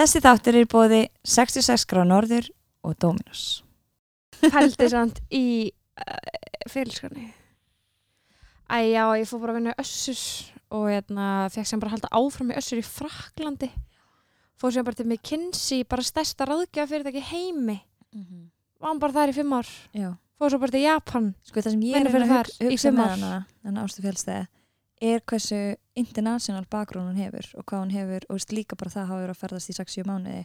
Þessi þáttur er bóði 66 grá norður og Dominos. Pældi samt í uh, fyrirskani. Æ, já, ég fór bara að vinna í Össur og hérna, fekk sem bara halda áfram í Össur í Fraklandi. Fór sem bara til McKinsey, bara stærsta ráðgjafa fyrirtæki í heimi. Var hann bara þar í fimm ár. Já. Fór svo bara til Japan. Sko það sem ég er að hugsa með hana, þannig ástu fjálstæði, er hversu international bakgrunn hún hefur og hvað hún hefur og veist, líka bara það hafa verið að ferðast í 6-7 mánuði.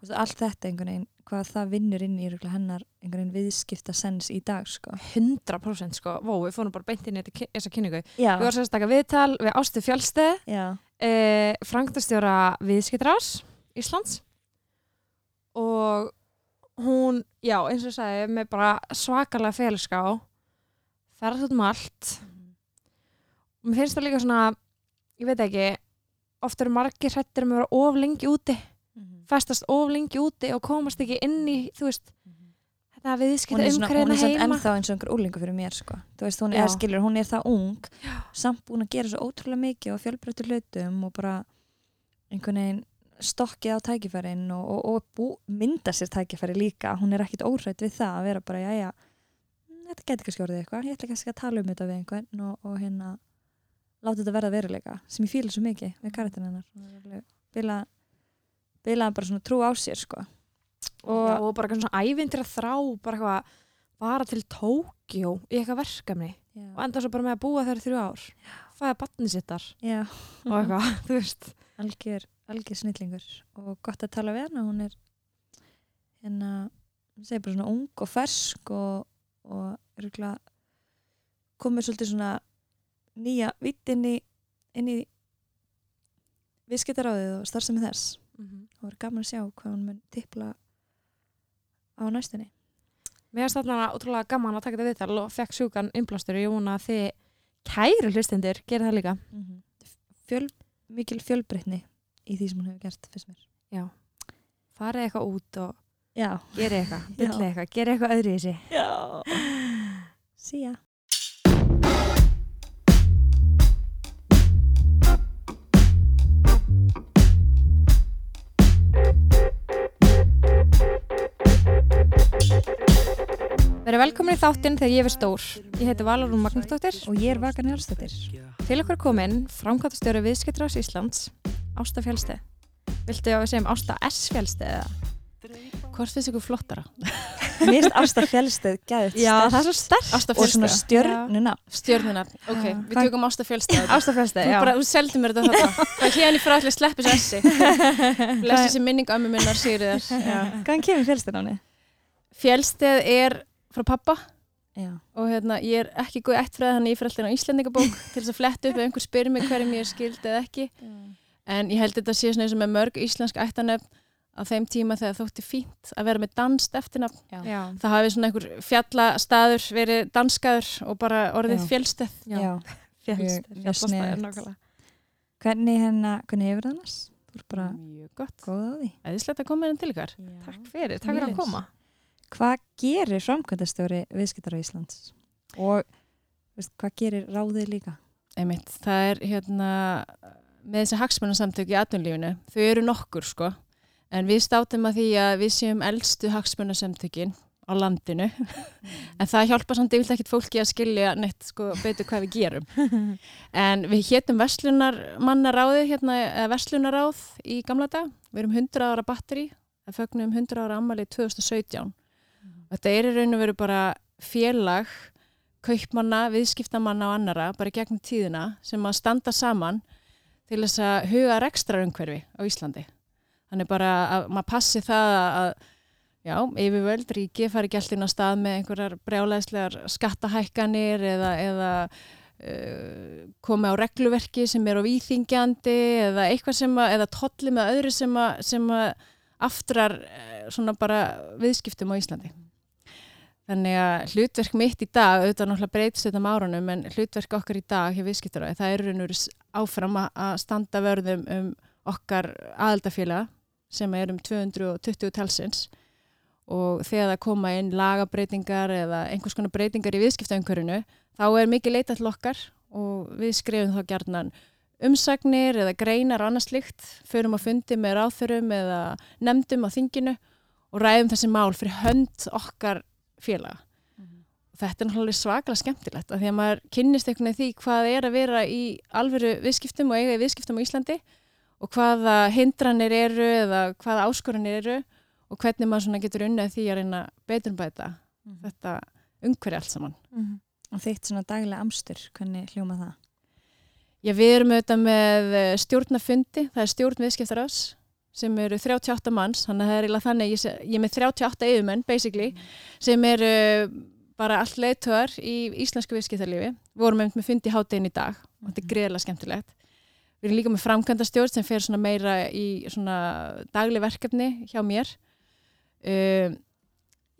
Veist, allt þetta einhvern veginn, hvað það vinnur inn í hennar einhvern veginn viðskipta sens í dag, sko. 100% sko. Vó, við fórum bara beint inn í þessa kynningu. Já. Við varum sérst taka viðtal við Ástu Fjálsteð, Já. eh, frangtastjóra viðskiptrás Íslands og hún, já, eins og ég sagði, með bara svakalega félská ferðast út um allt og mér finnst það líka svona ég veit ekki, oft eru margir hrættir um að vera of lengi úti festast of lengi úti og komast ekki inn í, þú veist þetta Hún viðskipta er, svona, hún er heima. ennþá eins og einhver úlingu fyrir mér, sko. Þú veist, hún Já. er, skilur, hún er það ung, samt búin að gera svo ótrúlega mikið og fjölbreyttu hlutum og bara einhvern veginn stokkið á tækifærin og, og, og bú, mynda sér tækifæri líka. Hún er ekkit óhrætt við það að vera bara jæja, mm, þetta getur kannski orðið eitthvað. Ég ætla kannski að tala um þetta við einhvern og, og hérna láta þetta verða veruleika sem ég fíla svo mikið við karakterin hennar. Bila, bila bara svona trú á sér sko. Og, og bara eitthvað svona ævindir að þrá bara eitthvað, bara til Tókjó í eitthvað verkefni og já, enda svo bara með að búa þær þrjú ár. Fæða batni sittar já. og eitthvað, þú veist. Algjör, algjör snillingur og gott að tala við hana. Hún er hérna hún segir bara svona ung og fersk og, og örgulega komið svolítið svona nýja vitt inn í í viðskiptaráðið og starfsemi þess. Og verður gaman að sjá hvað hún mun tippla á næstunni. Mér finnst þarna ótrúlega gaman að taka þetta viðtal og fekk sjúkan innblástur. Og ég vona að þið kæru hlustendur gera það líka. Fjöl, mikil fjölbreytni í því sem hún hefur gert fyrst mér. Farið eitthvað út og Já, gerið eitthvað, Já. byllið eitthvað, gerið eitthvað öðru í þessi já. Sía Verið velkomin í þáttinn þegar ég er stór. Ég heiti Valarún Magnúsdóttir. Og ég er Vakan Jálsdóttir Til okkur komin framkvæmtastjóri viðskiptrás Íslands Ásta Fjálsteð Viltu að við segjum Ásta S. Fjálsteð eða? Hvort finnst ykkur flottara? Mér finnst Ásta Fjálsteð gæðið það er svo sterk. Ásta og svona stjörnuna. Stjörnunar, ok, Já. við Hvað- tökum Ásta Fjölstað Ásta Fjálsteð, Þú já. bara, þú seldi mér þetta þetta Það er hérna fjölstæðnáni? Fjölsteð er frá pappa Já. og hérna, ég er ekki góð ættfræði þannig ég fyrir alltaf á Íslandingabók til þess að fletta upp ef einhver spyrir mig hverjum ég er skild eða ekki. En ég held þetta sé svona eins og með mörg íslensk ættanöfn á þeim tíma þegar þótti fínt að vera með danst eftirnafn. Já, það hafi svona einhver fjallastaður verið danskaður og bara orðið Já. já, Já. Sniðugt. nákvæmlega. Hvernig, hérna, hvernig hefur það annars? Þú er bara mjög gott, góð á því. eðislegt að koma hérna til ykkar. Takk fyrir, takk fyrir að koma Hvað gerir framkvæmdastjóri viðskiptar á Íslands? Og veist, hvað gerir ráðið líka? Einmitt, það er hérna með þessi hagsmunarsamtök í atvinnlífinu þau eru nokkur sko. En við státum að því að við séum eldstu hagsmunarsamtökin á landinu. En það hjálpa samt yfirlega ekkert fólki að skilja neitt sko betur hvað við gerum. En við hétum verslunarmannaráði hérna, eða verslunaráð í gamla dag, við erum 100 ára batteri það fögnum 100 ára ammali 2017 þetta er í raun og veru bara félag kaupmanna, viðskiptamanna og annara bara gegnum tíðina sem að standa saman til þess að huga rekstrarumhverfi á Íslandi. Þannig bara að maður passi það að já, yfirvöld, ríki fari ekki alltaf inn á stað með einhverjar brjálæðislegar skattahækkanir eða, eða uh, komi á regluverki sem er á výþingjandi eða eitthvað sem að, eða tolli með öðru sem að, sem að aftrar uh, svona bara viðskiptum á Íslandi. Þannig að hlutverk mitt í dag, auðvitað náttúrulega breytist þetta um árunum, en hlutverk okkar í dag hjá viðskiptaráði, það er raun og veru áfram að- standa vörðum um okkar aðaldafélaga sem er um 220 talsins. Og þegar það koma inn lagabreitingar eða einhvers konar breytingar í viðskiptaumkörinu, þá er mikið leitað til okkar og við skrifum þá gjarnan umsagnir eða greinar og annað slikt, förum að fundi með ráþurum eða nefndum á þinginu og ræðum þessi mál fyrir hönd okkar félaga. Og þetta er náttúrulega svaklega skemmtilegt af því að maður kynnist einhvern veginn því hvað er að vera í alvöru viðskiptum og eiga í viðskiptum á Íslandi og hvaða hindranir eru eða hvaða áskoranir eru og hvernig maður getur unnið því að reyna beturbæta þetta umhverja allt saman. Og þitt svona daglega amstur, hvernig hljóma það? Já, við erum auðvitað með eh, stjórnafundi, það er stjórn viðskiptarás sem eru 38 manns, þannig að það er eiginlega þannig, ég, ég er með 38 yfirmenn, basically, sem eru bara allt leiðtöðar í íslensku viðskiptarlífi. Við vorum einmitt með fundi háttegin í dag og þetta er greiðlega skemmtilegt. Við erum líka með framkvæmda stjórn sem fer svona meira í svona dagleg verkefni hjá mér. Uh,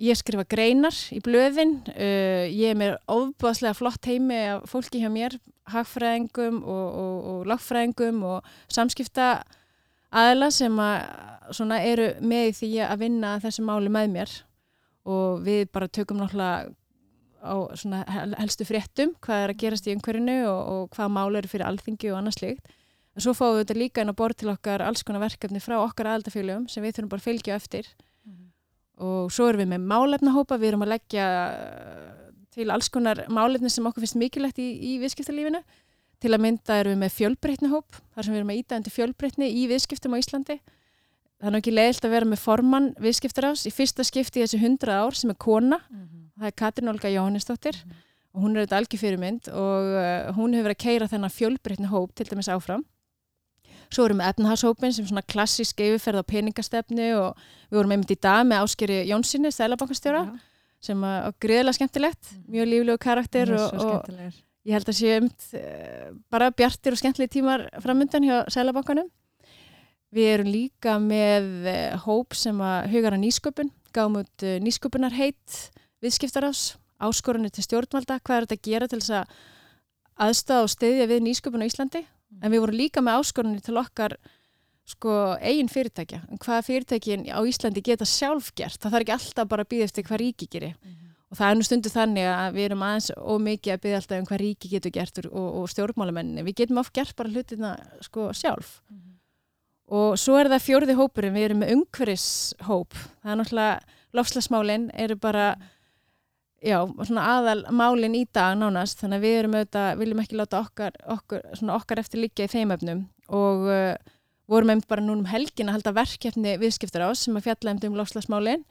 ég skrifa greinar í blöðin, uh, ég er með ofbúðslega flott heimi af fólki hjá mér, hagfræðingum og, og, og lagfræðingum og samskipta aðla sem að svona eru með því að vinna þessu máli með mér og við bara tökum náttúrulega á helstu fréttum hvað er að gerast í umhverfinu og, og hvað mál eru fyrir alþingi og annað slíkt. En svo fáum við þetta líka inn á borð til okkar alls konar verkefni frá okkar aðaldafélögum sem við þurfum bara að fylgja eftir og svo erum við með málefnahópa, við erum að leggja til alls konar málefni sem okkur finnst mikilvægt í, í viðskiptalífinu. Til að mynda erum við með fjölbreytnihóp, þar sem við erum að íta undir fjölbreytni í viðskiptum á Íslandi. Það er nú ekki leiðilt að vera með formann viðskiptarás í fyrsta skipti í þessu 100 ár sem er kona. Það er Katrin Olga Jóhannesdóttir og hún er þetta algjör fyrirmynd og uh, hún hefur verið að keira þennan fjölbreytni hóp til dæmis áfram. Svo erum við efnahagshópin sem svona klassísk yfirferð á peningastefnu og við vorum einmitt í dag með áskeri Jónssoni, stælabankastjóra, sem að, og greiðlega skemmtilegt, mjög líflegu karakter er og. Ég held að sé umt uh, bara bjartir og skemmtilegi tímar framöndan hjá Sælabankanum. Við erum líka með uh, hóp sem að hugar að nýsköpun, gáum út uh, nýsköpunar heitt viðskiptarás, áskorunni til stjórnvalda, hvað er þetta að gera til þess að aðstáða og stiðja við nýsköpun á Íslandi, en við vorum líka með áskorunni til okkar sko eigin fyrirtækja, hvaða fyrirtækin á Íslandi geta sjálf gert, það þarf ekki alltaf bara að býða eftir hvað ríki gerir og það er nú stundu þannig að við erum aðeins ómikið að byggja alltaf um hvað ríki getur gert og, og stjórnmálamenninni. Við getum oft gert bara hlutina sko sjálf. Og svo er það fjórði hópurinn, við erum með umhverfishóp. Það er náttúrulega, lofslagsmálin eru bara, já, svona aðal málin í dag nánast, þannig að við erum auðvitað, viljum ekki láta okkar, svona okkar eftir liggja í þeim efnum og uh, vorum einmitt bara núna um helgin að halda verkefni viðskiptar ás sem að fjalla um lofslagsmálin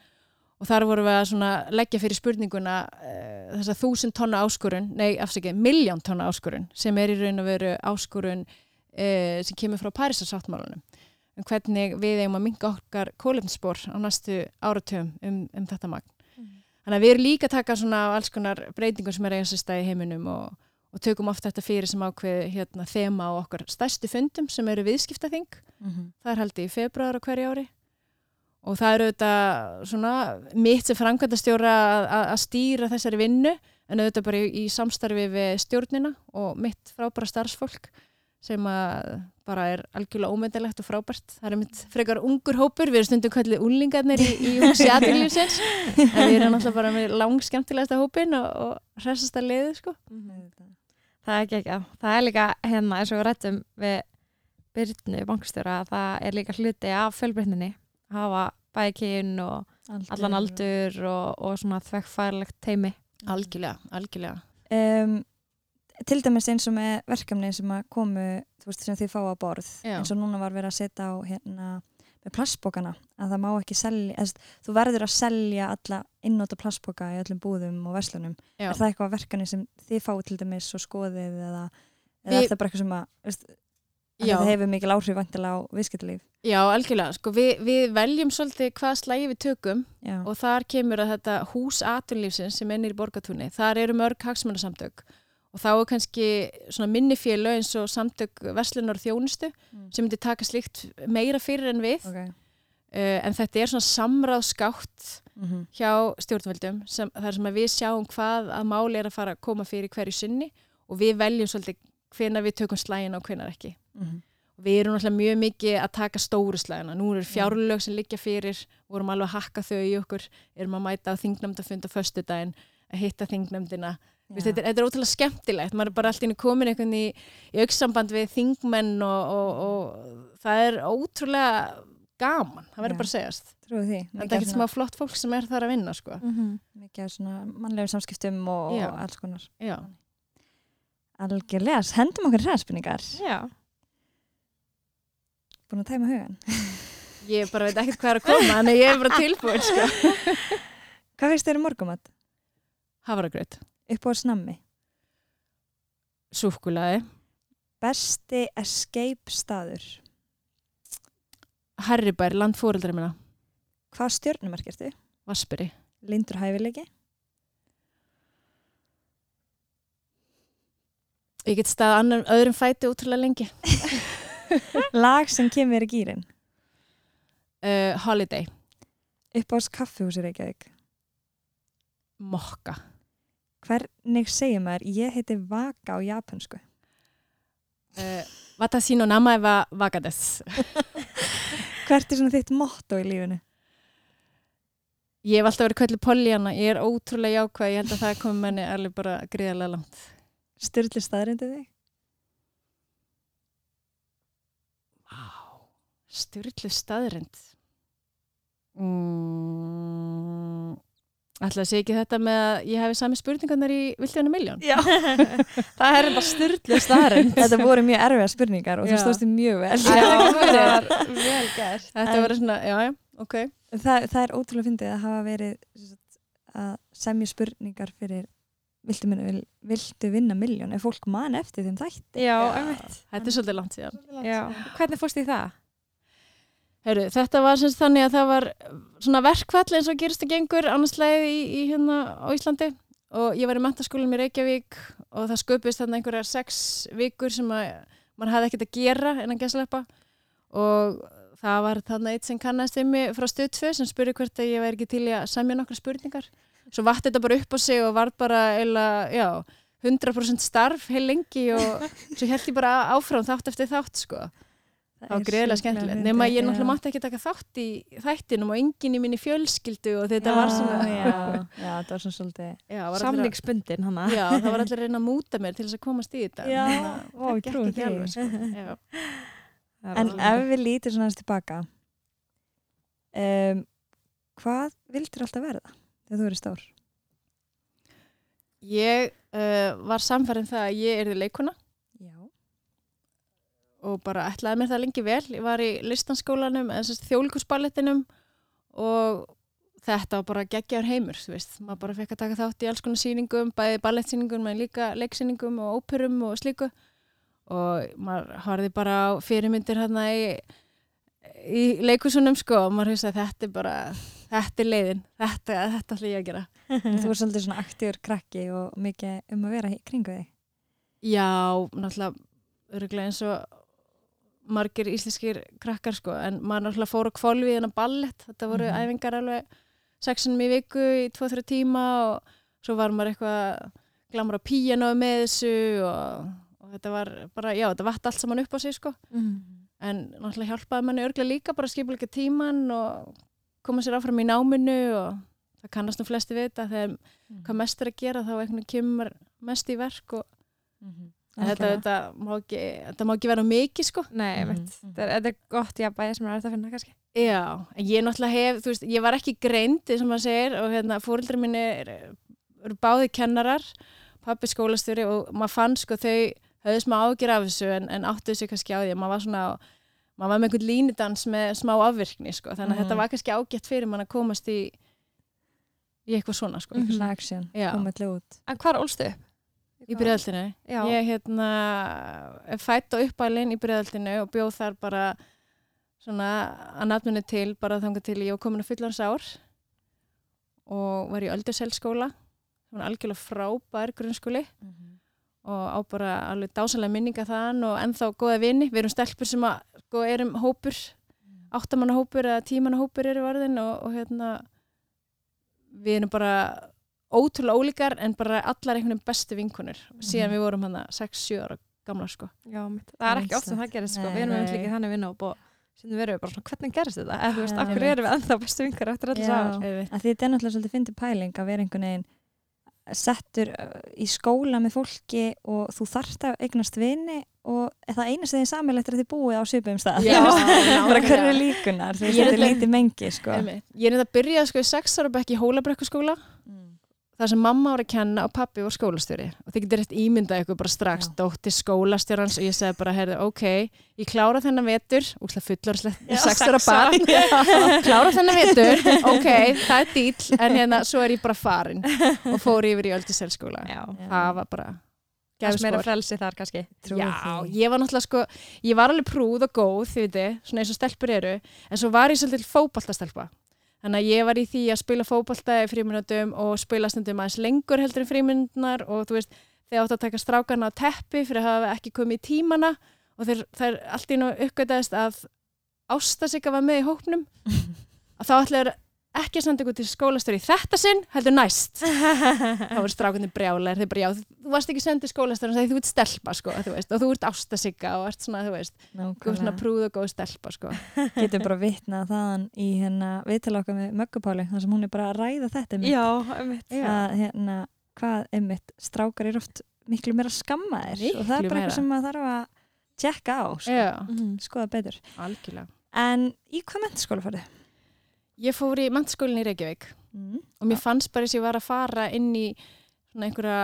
og þar vorum við að leggja fyrir spurninguna uh, þessa þúsund tonna áskorun, nei afsakið, miljón tonna áskorun sem er í raun og veru áskorun uh, sem kemur frá Parísasáttmálunum um hvernig við eigum að minga okkar kólefnsspor á næstu áratöfum um, um þetta magn. Þannig að við erum líka að taka svona alls konar breytingum sem er eigast í stæði heiminum og, og tökum oft þetta fyrir sem ákveð hérna, þema á okkar stærstu fundum sem eru viðskiptaþing. Það er haldið í februar á hverju ári og það eru auðvitað svona mitt sem framkvæmdastjóra að, stýra þessari vinnu en auðvitað bara í, í samstarfi við stjórnina og mitt frábæra starfsfólk sem að bara er algjörlega ómyndilegt og frábært. Það er mitt frekar ungur hópur, við erum stundum kallið úlingarnir í, í húsi aðlýfsins en við erum alltaf bara með lang skemmtilegasta hópin og, og hressasta leiðu sko. Það er ekki ekki Það er líka hérna eins og við rættum við Byrnu bankstjóra að það er líka hluti af fjölbreytninni að hafa bæði kyn og allan aldur og, og svona þvekkfærlegt teimi Algjörlega, algjörlega. um, til dæmis eins og með verkefni sem að komu þú veist, sem þið fá að borð Já. eins og núna var verið að setja á hérna, með plastbókana að það má ekki selja eða, þú verður að selja alla innóta plastbóka í öllum búðum og verslunum Já. er það eitthvað verkefni sem þið fáið til dæmis og skoðið eða, eða Við- er það bara eitthvað sem að veist, það hefur mikil áhrif vantilega á viðskiptalíf Já, algjörlega. Sko, við, við veljum svolítið hvað slægi við tökum Já. og þar kemur að þetta hús atunlífsins sem ennir í borgatúni, þar eru mörg hagsmunasamtök og þá er kannski minni félög eins og samtök verslunar og þjónustu Mm. sem myndi taka slíkt meira fyrir en við okay. uh, en þetta er svona samráðskátt mm -hmm. hjá stjórnvöldum sem, þar sem við sjáum hvað að máli er að fara að koma fyrir hverju sinni og við veljum svolítið hvenar við tökum slægin og hvenar ekki Mhm. og við erum náttúrulega mjög mikið að taka stóru slægina, nú eru fjárlög sem liggja fyrir, vorum alveg að hakka þau í okkur. Erum að mæta á þingnefndafund á föstudaginn að hitta veist, þetta, er- þetta er ótrúlega skemmtilegt, maður er bara alltaf komin einhvern í, í aukssamband við þingmenn og, og, og það er ótrúlega gaman, það verður bara að segjast. Það er ekkert smá flott fólk sem er þar að vinna, sko. Mhm. mikið af svona mannlegum samskiptum og, og alls konar. Já. algjörlega, hendum okkur hræðspurningar Já. Búin að tæma hugan Ég bara veit ekkert hvað er að koma, en ég er bara tilbúin, sko. hvað finnst þér um morgumat? Havragraut, upp á snammi súkkulaði, besti escape staður Harribær, landfóreldri minna, hvað stjörnumark ertu? Vasperi. lindur hæfileiki Ég get staðið öðrum fæti útrúlega lengi. lag sem kemur í gýrin Uh, holiday, upp á kaffihúsi Reykjavík mokka. hvernig segir maður ég heiti Vaka á japansku Uh, Watashi no namae wa Vaka desu. hvert er svona þitt motto í lífinu? Ég hef alltaf verið köllu Pollyanna, ég er ótrúlega jákvæð, ég held að það komi menni alveg bara gríðarlega langt. styrli staðrindið þig? Styrlu staðrind. Mm, ætla að segja ekki þetta með að ég hefi sami spurningarnar í Viltjónu miljón. Já. það er bara styrlu starrend. þetta voru mjög erfiða spurningar og þú stóðst mjög vel Já. það var vel gert. Þetta En- voru svona, já, já, ok. það, það er ótrúlega fyndið að hafa verið að semja spurningar fyrir viltu, minna, vil, viltu vinna miljón ef fólk man eftir þeim þætti Já, Já. Þetta er svolítið langt síðan. Já. Hvernig fórst í það? Heru, þetta var semst þannig að það var svona verkfall eins og gerist að gengur annarslega í, í hérna á Íslandi. Og ég var í mentaskólum í Reykjavík og það sköpist þarna einhverjar sex vikur sem að mann hafði ekkert að gera en að geslepa og það var þarna eitt sem kannast við mig frá stöð 2 sem spurði hvert að ég væri ekki til að semja nokkra spurningar. Svo vatt þetta bara upp á sig og var bara eila, já, 100% starf heil lengi og svo held ég bara áfram þátt eftir þátt sko Það var greiðilega skemmtilegt, nema ég náttúrulega mátti ekki taka þátt í þættinum og enginn í minni fjölskyldu og þetta var svona já, já, það var svona svolítið já, Samlingsbundin hana. já, það var allir reyna að múta mér til þess að komast í þetta Já, ó, ég trúi ekki alveg, sko. Já. en ef við lítum svona aðeins tilbaka um, hvað vildur alltaf verða þegar þú eru stór? Ég uh, var samfærið það að ég erði leikuna Já. Og bara ætlaði mér það lengi vel. Ég var í listanskólanum eða þjóðlíkusballettinum og þetta var bara geggjar heimur þú veist, maður bara fekk að taka þátt í alls konar sýningum, bæði ballettsýningum en líka leiksýningum og óperum og slíku. Og maður horfði bara á fyrirmyndir hérna í, í leikusunum sko og maður hugsaði þetta er bara þetta er leiðin, þetta, þetta ætla ég að gera. Þú er svolítið svona aktíður krakki og mikið um að vera kringu þig. Já, náttúrulega örgulega eins og margir íslenskir krakkar sko, en maður náttúrulega fór á kvolvi í þennan ballett, þetta voru Mhm. æfingar alveg sexunum í viku í 2-3 tíma og svo var maður eitthvað glamur á píjano með þessu og, og þetta var bara, já, þetta vatt allt saman upp á sig sko, en náttúrulega hjálpaði manni örgulega líka bara að skipa líka tíman og koma sér áfram í náminu og það kannast nú flesti vita þegar hvað mest er að gera þá veginn kemur mest í verk og En þetta, þetta, má ekki, þetta má ekki vera mikið sko. Nei, einmitt. Þetta er, þetta er gott jafnbæði sem er að finna kannski. Já, en ég náttúrulega hef, þú veist, ég var ekki greind, eins og maður segir, og hérna, fóreldrar minni eru er báði kennarar, pappi skólastjóri og maður fann sko þau höfðu smá ágjur af þessu en, en áttu þessu kannski á því að maður var svona, maður var með einhvern línudans með smá afvirkni sko, þannig að Mhm. þetta var kannski ágætt fyrir mann að komast í, í eitthvað svona sko. Mhm. Já. komið til út En hvað er ólstu upp? Í byrjaldinu. Já. Ég hérna er fætt og uppælinn í byrjaldinu og bjóð þar bara svona að nafninu til bara þangar til ég var komin að fullans ár og var í Öldurselskóla sem var algjörlega frábær grunnskóli og á bara alveg dásalega minninga þann og ennþá góða vini. Við erum stelpur sem að sko, erum hópur, áttamanna hópur eða tímanna hópur eru varðin og, og hérna við erum bara ótrúlega ólíkar en bara allar einhvern veginn bestu vinkunir síðan Mhm. við vorum hann 6-7 ára gamla sko. Já, mitt. Það er ekki oft sem það gerist, sko. Nei, Við erum einhvern líka þannig vinna og sem við erum bara svona, hvernig gerist þetta? Eða þú veist, Nei, af hverju einmitt. erum við ennþá bestu vingar eftir alls að því þetta er náttúrulega svolítið fyndið pæling að vera einhvern veginn settur uh, í skóla með fólki og þú þarft að eignast vini og það eina sem þið samilegt er að þið búið á svipum stað bara hverju líkunar þú veist þetta er lítið mengi sko. Einmitt. Ég er nefnt að byrja sko í sex ára bekk í Hólabrekkuskóla mm. Þar sem mamma var að kenna og pappi var skólastjóri og þið getur rétt ímyndað ykkur bara strax Já. dóttir skólastjórans og ég segi bara, heyrðu, ok ég klára þennan vetur, úrslega fullorslegt Já, sex sex ára ára. barn klára þennan vetur, ok það er dýl, en hérna svo er ég bara farin og fór yfir í Öldisselskóla Já. það var bara Það er meira frelsi þar kannski. Trúi Já, því. ég var náttúrulega sko, ég var alveg prúð og góð, þið viti, svona eins og stelpur eru, en svo var ég svolítið fótboltastelpa. Þannig að ég var í því að spila fótbolta í fríminutum og spila stundum aðeins lengur heldur en fríminutnar og þú veist, þeir átt að taka strákarna á teppi fyrir að hafa ekki komið í tímana og þeir, þeir allt í nú uppgötaðist að ástasika var með í hópnum að þá ætlaður ekki að senda ykkur til skólastöru í þetta sinn, heldur næst þá voru strákunni brjálar þeir bara, já, þú varst ekki sendið skólastöru þegar þú ert stelpa, sko, þú veist, og þú ert ástasigga og ert svona, þú veist, þú ert svona prúð og góð stelpa, sko getur bara vitnað þaðan í hérna viðtala okkar með Möggupáli þar sem hún er bara að ræða þetta einmitt. Já, einmitt. að hérna hvað einmitt strákar er oft miklu meira skammaðir Miklu og það er bara eitthvað sem maður þarf að tjekka á, sko, já, Mhm. skoða betur algjörlega en í hvað mentaskóla farið? Ég fór í mannskólinn í Reykjavík Mm. og mér fannst bara þess að ég var að fara inn í svona einhverja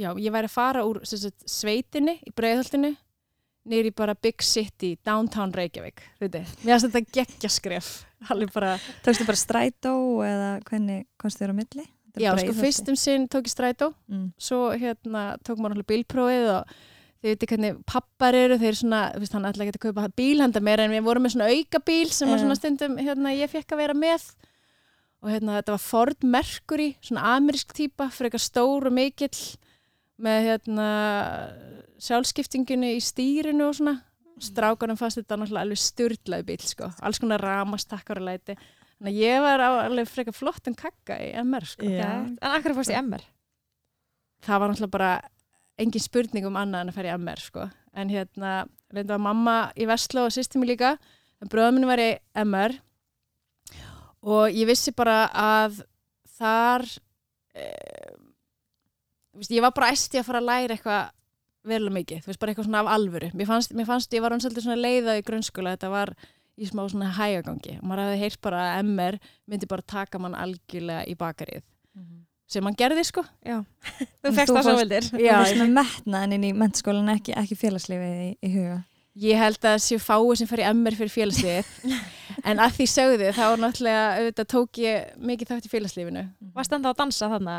já, ég væri að fara úr sagt, sveitinni í breiðhaldinu niður í bara big city, downtown Reykjavík veitir, mér finnst þetta geggja skref alveg bara, Tókstu bara strætó eða hvernig komstu þér á milli? Já, sko fyrstum sinn tók ég strætó mm. svo hérna tók maður alveg bílprófið og þið veitir hvernig pappar eru þeir svona, þú veist, hann ætla ekki að kaupa bíl handa mér en við vorum með svona auka bíl sem var svona stundum, hérna, ég fekk að vera með. Og hérna, þetta var Ford Mercury svona amerísk típa, frekar stór og mikill með hérna sjálfskiptingunni í stýrinu og svona. Strákunum fannst þetta náttúrulega alveg styrlaði bíl sko, alls konar ramastakkar og læti. Þannig að ég var á alveg frekar flott en kakka í MR sko. Já. En akkur fórst í MR? það var náttúrulega bara engin spurning um annað en að fara í MR sko. en hérna, reynda var mamma í Vestló og sýsti mig líka en bröðum minni var í MR og ég vissi bara að þar eh, veist, ég var bara æsti að fara að læra eitthvað verulega mikið, þú veist, bara eitthvað svona af alvöru. Mér fannst, mér fannst ég var hann svolítið svona leiða í grunnskóla, þetta var í smá svona hægagangi. Og maður hafði heyrt bara að MR myndi bara taka mann algjörlega í bakarið sem hann gerði sko Þú fegst það svo vildir. Þú veist með metnaðin inn í mentaskólan ekki, ekki félagslifið í, í huga Ég held að það séu fáið sem í MR fyrir félagslífið en að því sögðu þá náttúrulega auðvitað tók ég mikið þátt í félagslífinu. Varst enda að dansa þarna?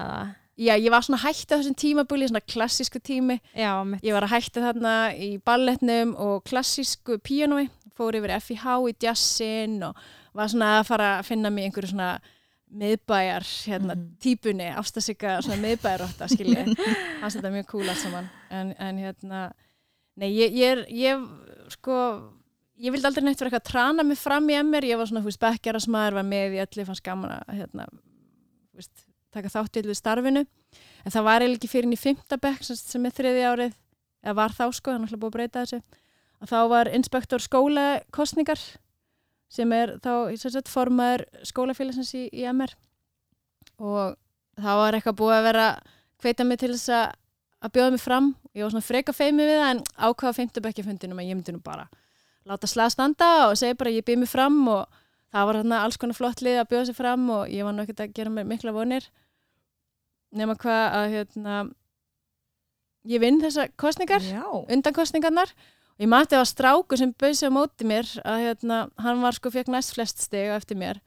Já, ég var svona hægt á þessum tímabúli, svona klassísku tími. Já. Ég var að hætta þarna í balletnum og klassísku píanói, fór yfir FIH í jazzin og var svona að fara að finna mig einhverju svona miðbæjar hérna, Mhm. típunni, ástasika svona miðbæjarótta, skilji. Þetta er mjög cool allt saman. En, en hérna, nei, ég, ég er, ég, sko, ég vildi aldrei neitt vera eitthvað að trana mig fram í MR, ég var svona, þú veist, bekkjarasmaður, var með í öllu, fannst gaman að, hérna, veist, taka þátt í öllu starfinu. En það var eiginlega ekki fyrir í fymta bekk sem, sem er þriði árið, eða var þá sko, þannig að búið að breyta þessu. Og þá var inspektor skólakostningar sem er þá sagt, formaður skólafélagsins í, í MR og þá var eitthvað búið að vera hveita mig til þess að að bjóða mig fram, ég var svona freka feimi við það en ákvaða fymtabekkjafundinum að ég myndi nú bara láta slag standa og segja bara ég byrði mig fram og það var hérna alls konar flott lið að bjóða sig fram og ég var ekkert að gera mér mikla vonir. Nema hvað að hérna ég vinn þessa kostningar undan kostningarnar og ég mati að það var strákur sem bauð sig á móti mér að hérna, hann var sko fekk næst flest steg eftir mér.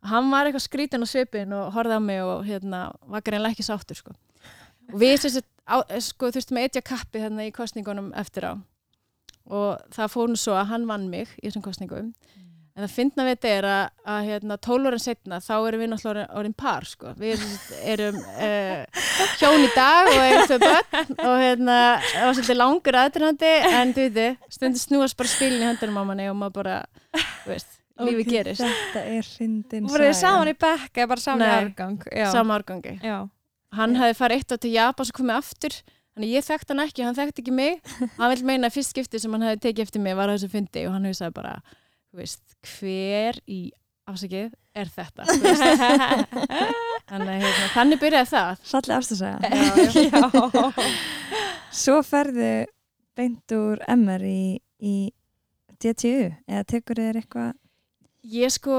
Hann var eitthvað skrítin á svipin og horfði á mig og hérna var greinlega ekki sáttur sko. Og við sko, þurftum að etja kappi hérna í kostningunum eftir á. Og það fór nú svo að hann vann mig í þessum kostningum en það fyndna við þetta er að, að hérna, 12 ára setna þá erum við náttúrulega orðin- orðin par sko. við erum, erum uh, hjón í dag og erum þau börn og hérna, það var svolítið langur aðdurhandi en þú veit, stundir snúast bara spilin í höndunum á manni og maður bara þú veist, lífi Ok, gerist Þetta er hrindin Voruð þið saman í bekk eða bara saman í Nei. árgang? Já. sama árgangi Já. hann hefði farið eitt á til Japan og komið aftur þannig ég þekkt hann ekki, hann þekkt ekki mig hann vil meina að fyrst skipti sem hann hefði tekið eftir mig var á þessu fundi og hann hefði sagði bara þú veist, hver í afsakið er þetta. Þannig, að, hérna, þannig byrjaði það. Salli afstæðsæða. Já. Svo ferðu beint úr MR í, í DTU eða tekur þér eitthvað Ég sko,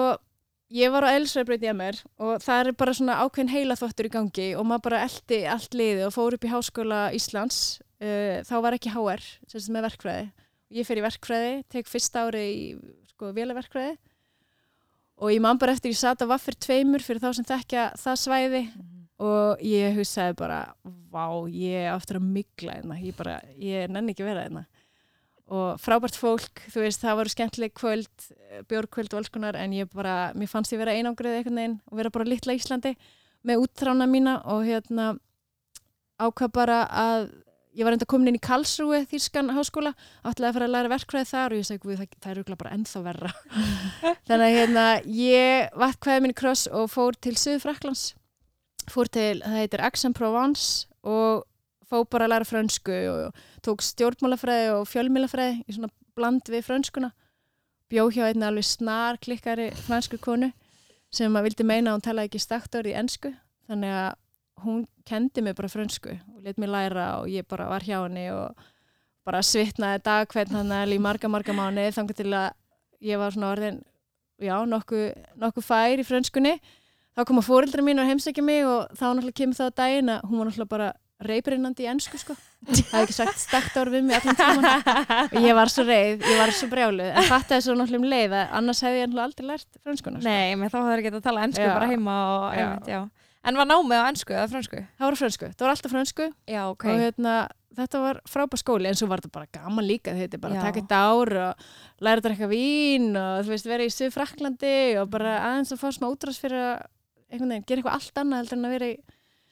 ég var á Elsveirbraut í MR og það er bara svona ákveðin heila þvottur í gangi og maður bara eldi allt liði og fór upp í Háskóla Íslands. Uh, þá var ekki HR, sem með verkfræði. Ég fer í verkfræði, tek fyrsta ári í sko, vélaverkfræði. Og ég man bara eftir ég sat á vaffir tveimur fyrir þá sem þekkja það svæði og ég hugsaði bara, vá, ég er aftur að mygla hérna, ég bara, ég nenni ekki að vera hérna. Og frábært fólk, þú veist, það voru skemmtileg kvöld, bjórkvöld og alls konar en ég bara, mér fannst ég vera einangrið eitthvað neginn og vera bara litla Íslandi með úttrána mína og hérna ákvað bara að ég var enda komin inn í Karlsruhe, Þýrskan háskóla, áttlega að fara að læra verkfræði þar og ég segi, það, það er bara ennþá verra. Þannig að hérna, ég vatt hvaðið minni kross og fór til Suðfraklands fór til, það heitir Aix-en-Provence og fór bara að læra frönsku og tók stjórnmálafræði og fjölmálafræði í svona bland við frönskuna. Bjó hjá einna alveg snar klikkari fransku konu sem að vildi meina að hún talaði ekki stakt orði í ennsku þannig að hún kendi mig bara frönsku og let mér læra og ég bara var hjá henni og bara svitnaði dag hvern hann í marga marga mánu þannig til að ég var svona orðin já, nokkuð nokku fær í frönskunni. Þá koma fóreldra mín og heimsækja mig og þá náttúrulega kemur það á daginn að hún var náttúrulega bara reybrinnandi í ennsku sko. Það hefði ekki sagt stakt orð við mig allan tíman og ég var svo reyð, ég var svo brjáluð. En þetta er svo náttúrulega um leið að annars hefði ég náttúrulega aldrei lært franskuna sko. Nei, menn þá hefur ekki að tala ennsku bara heima og, einmitt, já. En var námið á ennsku eða fransku? það var fransku, það var alltaf fransku Já, ok. og hérna, þetta var frábær skóli en svo var þetta bara gaman líka þetta er bara Já. að taka þetta ár og læra þetta eitthvað vín og þú veist, vera í Suð Fraklandi og bara aðeins að fá smá útrás fyrir að einhvern veginn, gera eitthvað allt annað heldur en að vera í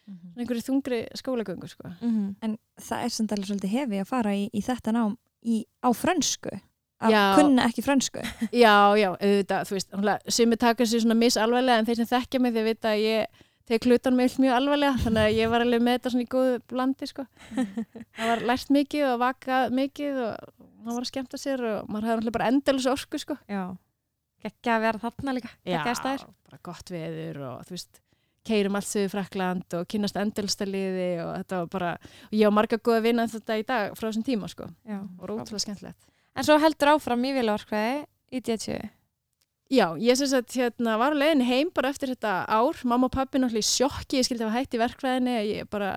svona einhverju þungri skólagöngu sko. Mhm. En það er samt alveg svolítið hefi að fara í, í þetta nám í, á frönsku að Já. kunna ekki frönsku Já, já, auðvitað, þú veist, sumi taka sér svona misalvarlega en þeir sem þekkja mig þeir vita að ég tek hlutan mig mjög alvarlega þannig að ég var alveg með þetta svona í góðu blandi sko. það var lært mikið og vakað mikið og það var að skemmta sér og maður hafði náttúrulega bara endalus orku sko. Já. Gekkja að vera þarna líka. Staðir. bara gott veður og þú veist keirum allt sögur Frakland og kynast endalstaliði og þetta var bara og ég á marga góða vinna þetta í dag frá þessum tíma sko. Já. og rótúrulega skemmtilegt En svo heldur áfram í viljavarkvæði í DTU. Já, ég sem sagt hérna var á leiðinni heim bara eftir þetta ár, mamma og pappi náttúrulega í sjokki, ég skildi að hafa hætt í verkfræðinni ég bara,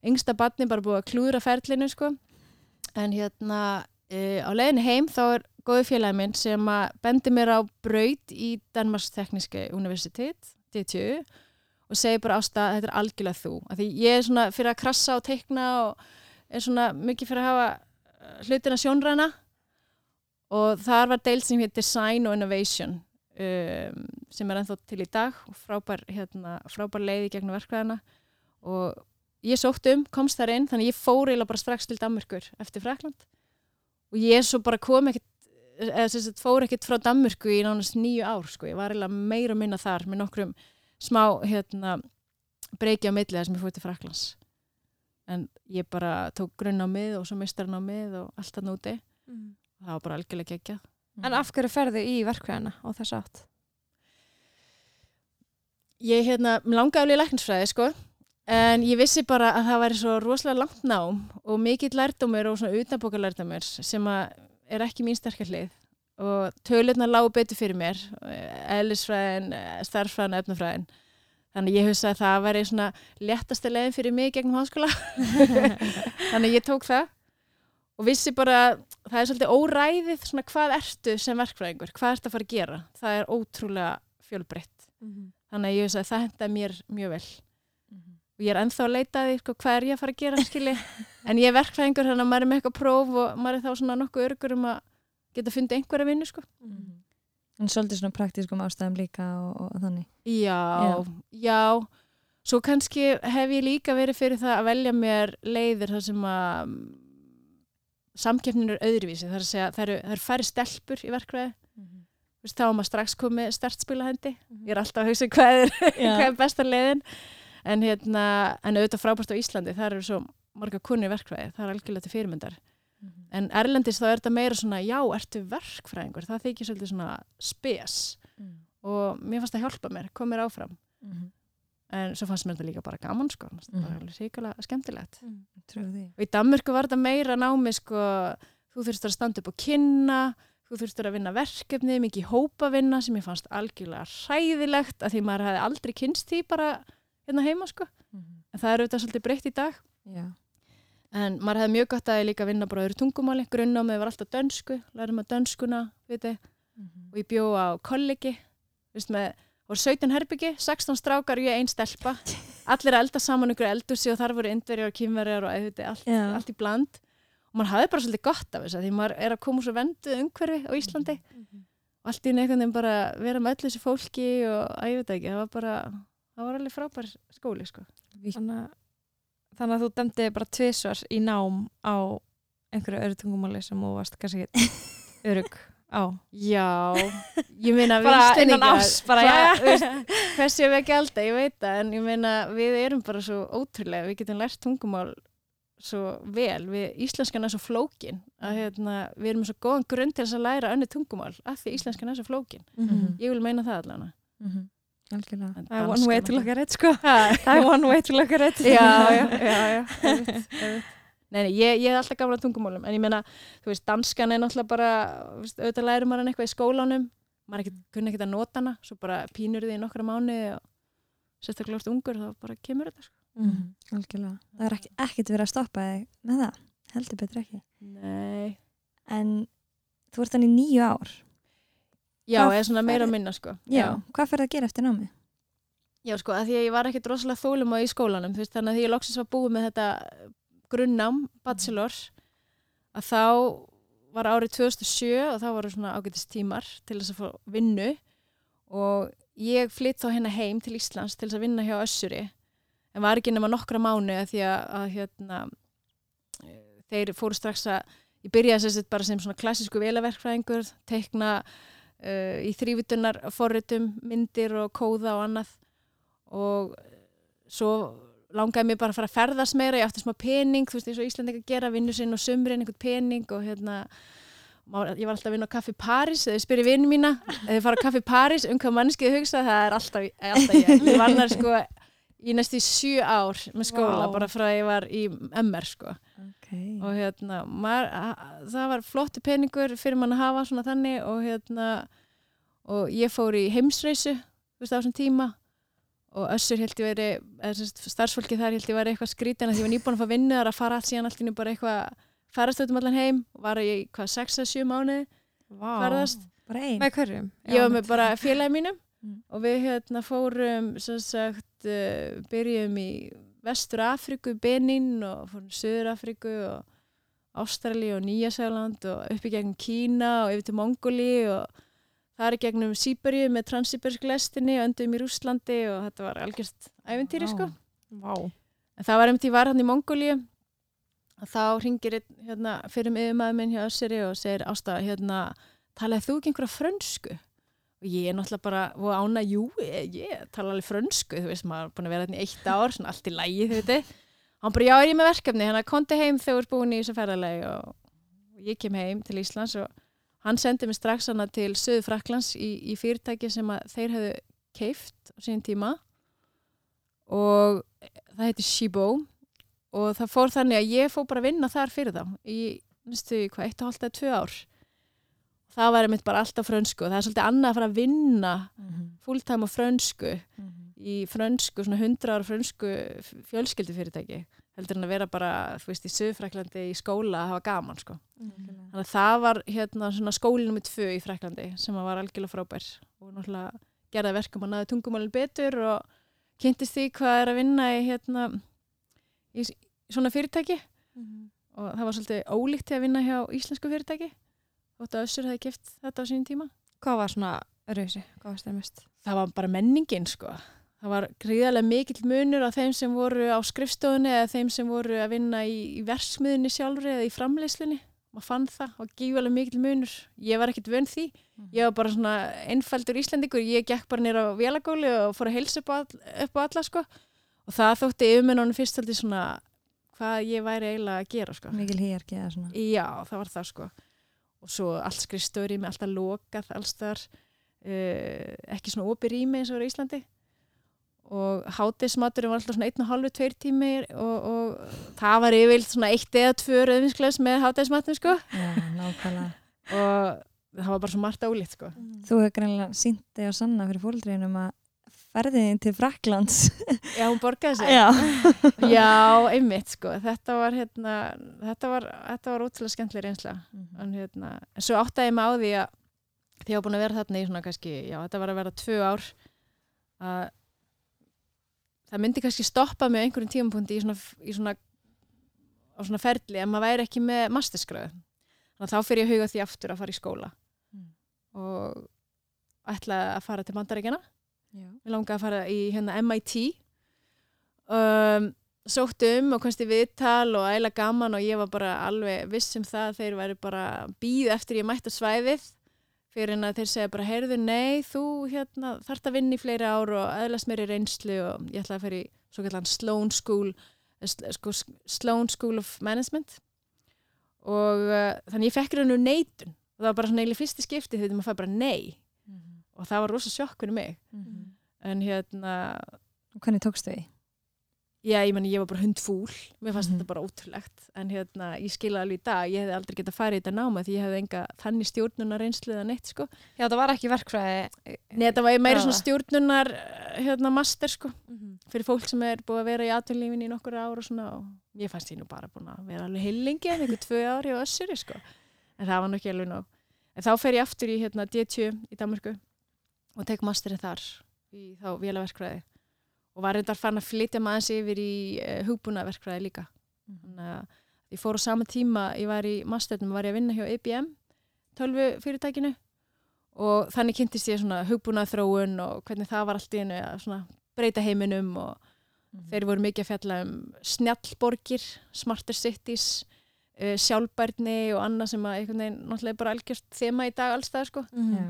yngsta barni bara búið að klúðra ferlinu sko. En hérna uh, á leiðinni heim þá er góði félagi minn sem að bendi mér á braut í Danmarks tekniske universitet DTU og segi bara ásta þetta er algjörlega þú, af því ég er svona fyrir að krassa og teikna og er svona mikið fyrir að hafa hlutina sjónræna og þar var deild sem hétt Design og Innovation um, sem er ennþá til í dag og frábær, hérna, frábær leiði gegnum verkvæðina og ég sótt um, komst þar inn þannig ég fór eiginlega bara strax til Danmörkur eftir Frakland og ég svo bara kom ekkert eða sem sagt fór ekkert frá Danmörku í nánast nýju ár sko, ég var eiginlega meira að minna þar með nokkrum smá hérna breyki á milli þar sem ég fór til Fraklands en ég bara tók grunn á mið og svo mistarinn á mið og allt það núti það var bara algjörlega geggjað. En af hverju ferðu í verkvæðina á þess átt? ég hérna, mér langaði alveg í læknisfræði sko en ég vissi bara að það væri svo rosalega langt nám og mikill lærdómur og svona utanbóka lærdómur sem að er ekki mín sterkar hlið. Og tölurnar lágu betur fyrir mér eðlisfræðin, starffræðin, efnafræðin. Þannig ég hugsa að það væri svona léttasta leiðin fyrir mig gegnum háskóla. Þannig ég tók það og vissi bara að það er svolítið óræðið svona hvað ertu sem verkfræðingur, hvað ertu að fara að gera. Það er ótrúlega fjölbreytt. Þannig að ég hugsa að það henda mér mjög vel. Og ég er ennþá að leita því sko, hvað er ég að fara að gera skilji? En ég er verkfræðingur þannig að maður er með eitthvað próf og maður er þá svona nokkuð örgur um að geta fundið einhverja vinnu sko. en svolítið svona praktískum ástæðum líka og, og þannig. Já, já, svo kannski hef ég líka verið fyrir það að velja mér leiðir þar sem að mm, samkeppnin er öðruvísi þar að segja, það eru, það eru færri stelpur í verkfræði. Þú veist, þá er maður strax komið startspila hendi. Ég er alltaf að hugsa hvað er, hvað er besta leiðin. En, hérna, en auðvitað frábært á Íslandi þar eru svo marga kunni verkfræði það er algjörlega til fyrirmyndar. En Erlendis þá er þetta meira svona já, ertu verkfræðingur, það þykir svolítið svona spes. Og mér fannst það hjálpa mér, kom mér áfram en svo fannst mér þetta líka bara gaman sko, það var Mhm. alveg ríkulega skemmtilegt. Því. og í Danmörku var þetta meira námi sko, þú þurftur að standa upp og kynna þú þurftur að vinna verkefni mikið hópavinna sem ég fannst algjörlega hræðilegt að því maður hefði aldrei kynst því bara hérna heima sko. En það er auðvitað svolítið breytt í dag. Já. en maður hefði mjög gott að líka vinna bara öðru tungumáli, grunnámið var alltaf dönsku lærum að dönskuna, viti og ég bjó á kollegi veist með, voru 17 herbyggi 16 strákar og ég ein stelpa. Allir elda saman ykkur eldursi og þar voru indverjar og kýmverjar og eða, allt, Já. allt í bland. Og maður hafði bara svolítið gott af þess að því maður er að koma úr svo vendu umhverfi á Íslandi. Og allt í veginn bara vera með öllu þessu fólki og að ég veit ekki, það var bara það var alveg frábær skóli sko. Þannig, þannig að þú dæmdi bara tvisvar í nám á einhverju öðru tungumáli sem þú varst kannski örug á. Já, ég meina við Hversu við ekki alltaf, ég veit það en ég meina við erum bara svo ótrúlega við getum lært tungumál svo vel, við íslenskan er svo flókin að hérna, við erum svo góðan grunn til þess að læra önnu tungumál af því íslenskan er svo flókin Mhm. ég vil meina það Mhm. Algjörlega. En Það er one way look at it, sko. Það er one way to look at it. já, já, já, já. Nei, nei, ég, ég er alltaf gamla tungumálum en ég meina, þú veist, danskan er náttúrulega bara, þú veist, auðvitað lærir maður hann eitthvað í skólanum maður ekki, kunni ekkert að nota hana svo bara pínur því í nokkra mánu og sérstaklega úrst ungur þá bara kemur þetta sko. Mhm. Algjörlega. Það er ekki, ekkert verið að stoppa þig með það. Heldur betur ekki. Nei En þú ert hann í nýju ár. Já, Hvað eða svona meira að minna sko Já. Hvað fer það að gera eftir námi? Já, sko, að því að ég var ekkert rosalega þólum á í skólanum, þú veist, þannig að því ég loksins var búið með þetta grunnám, bachelor, að þá var árið 2007 og þá voru svona ágætist tímar til þess að fá vinnu. Og ég flytt þá hérna heim til Íslands til þess að vinna hjá Össuri. En var ekki nema nokkra mánu að því að, að hérna, eh, þeir fóru strax að, ég byrjaði sagt bara sem svona klassísku velaverkfræðingur, teikna uh, í þrývitunar forritum, myndir og kóða og annað. Og svo langaði mér bara að fara að ferðast meira, ég átti smá pening, þú veist eins og Íslandingar gera, vinnu sinn og sumrin, einhvern pening og hérna, ég var alltaf að vinna á Kaffi París, eða spyrir vinnu mína, eða fara á Kaffi París, um hvað mannskið hugsa, það er alltaf, alltaf ég, ég var annar sko í næstu sjö ár með skóla, Vá. bara frá að ég var í MR sko Ok. og hérna, maður, a- það var flottu peningur fyrir mann að hafa svona þannig og hérna og ég fór í heimsreisu þú veist á þessum tíma og össur held ég veri, starfsfólki þar held ég veri eitthvað skrítin að því ég var nýbúin að fá vinnu þar að fara allt síðan allt í einu bara eitthvað farast um allan heim, var ég hvað 6-7 mánuði Vá. ferðast Bara einn. Með hverjum? ég var með bara félagi mínum Mm. og við hérna fórum sem sagt uh, byrjum í Vestur Afríku, Benin og fórum Suður Afríku og Ástrali og Nýjasæland og upp í gegnum Kína og yfir til Mongóli og það er gegnum Sýberju með transsýbersk lestinni og endum í Rússlandi og þetta var algjörst æventýri Vá. sko Vá. en það var einmitt ég var hann í Mongóli og þá ringir einn, hérna, fyrir mig yfirmaður minn hjá Össuri og segir Ásta, hérna, talaði þú ekki einhverja frönsku? Og ég er náttúrulega bara, og ána, jú, ég, ég tala alveg frönsku, þú veist, maður er búin að vera hérna í eitt ár, svona allt í lægi, þú veit Hann bara, já, er ég með verkefni, hann konti heim þegar þú ert búin í þessu ferðalagi og, og ég kem heim til Íslands og hann sendi mig strax hana til Söðu Fraklands í, í fyrirtæki sem þeir hefðu keift á sín tíma. Og það heiti Shibo. Og það fór þannig að ég fór bara að vinna þar fyrir þá í næstu, hvað, eitt og hálft eða tvö ár. Það var einmitt bara alltaf frönsku. Og það er svolítið annað að fara að vinna Mhm. fulltime á frönsku Mhm. í frönsku, svona hundra ára frönsku fjölskyldufyrirtæki heldur en að vera bara, þú veist, í Suðfræklandi í skóla að hafa gaman, sko Algjörlega. þannig að það var hérna svona skólinn nummið tvö í Fræklandi sem var algjörlega frábær og náttúrulega gerði verkum að naði tungumálinn betur og kynntist því hvað er að vinna í hérna í svona fyrirtæki Mhm. og það var svolítið ólíkt til að vinna hjá íslensku fyrirtæki þótt að Össur hefði gift þetta á sínum tíma Hvað var svona rauðsi? Hvað var stemmist? það var bara menningin sko það var gríðarlega mikill munur á þeim sem voru á skrifstofunni eða þeim sem voru að vinna í, í versmiðunni sjálfri eða í framleiðslunni. Maður fann það og gífulega mikill munur. Ég var ekkert vön því. Ég var bara svona einfaldur Íslendingur. Ég gekk bara nýra á vélagóli og fór að heilsa upp á, all, upp á alla sko. Og það þótti yfirmennunum fyrst aldrei svona hvað ég væri eiginlega að gera sko. Mikil hýjarki eða svona. Já, það var það sko. Og svo allt skrifstöri með alltaf lokað alls þar uh, ekki svona opið rými eins og er í Íslandi og hátismaturinn var alltaf svona einn og halvu, tveir tími og, og það var yfirlt svona eitt eða tvö rauðvinsklaus með hátismatum sko. Já, nákvæmlega. og það var bara svo margt ólíkt sko. Þú hefur greinlega sínt þig að sanna fyrir fóldriðinum að ferðin til Fraklands. Já, hún borgaði sig. Já. Já, einmitt sko. Þetta var hérna þetta var, þetta var útrúlega skemmtileg reynsla. En hérna, en svo áttaði ég mig á því að því ég var búin að vera þarna í svona kannski, já, þetta var að vera tvö ár að það myndi kannski stoppa á einhverjum tímapunkti í svona, í svona á svona ferli ef maður væri ekki með masterskröðu þannig að þá fyrir ég að huga því aftur að fara í skóla. Mm. og ætlaði að fara til Bandaríkjana Já. Mér langaði að fara í hérna MIT um, sótt um og komst í viðtal og æla gaman og ég var bara alveg viss um það að þeir væri bara býð eftir ég mætti svæðið fyrir en að þeir segja bara heyrðu nei þú hérna þarft að vinna í fleiri ár og aðlast mér í reynslu og ég ætlaði að í svo kallan Sloan School sko, Sloan School of Management. Og uh, þannig ég fekk og neitun. Og það var bara svona eiginlega fyrsti skipti þegar maður fær bara nei. Og það var rosa sjokk fyrir mig. En hérna Og hvernig tókstu því? Já, ég meni, ég var bara hundfúl, mér fannst Mhm. þetta bara ótrúlegt, en hérna, ég skilja alveg í dag, ég hefði aldrei getað farið í þetta náma því ég hefði enga þannig stjórnunar reynslu eða neitt, sko. Já, það var ekki verkfræði. Nei, þetta var meira svona stjórnunar, eh, hérna, master, sko, Mhm. fyrir fólk sem er búið að vera í atvinnlífin í nokkur ár og svona, og ég fannst ég nú bara búin að vera alveg heilingi, en einhver tvö ári og össuri, sko, en það var nú ekki alveg nóg. En þá fer ég aftur í, hérna, D2 í Danmarku og var reyndar fann að flytja maður aðeins yfir í uh, hugbúnaverkfræði líka. Þannig að ég fór á sama tíma, ég var í masternum, var ég að vinna hjá IBM, tölvu fyrirtækinu og þannig kynntist ég svona hugbúnað þróun og hvernig það var allt í einu að breyta heiminum og þeir voru mikið að fjalla um snjallborgir, smarter cities, uh, sjálfbærni og annað sem að einhvern veginn náttúrulega er bara algjört þema í dag allstað sko. Já.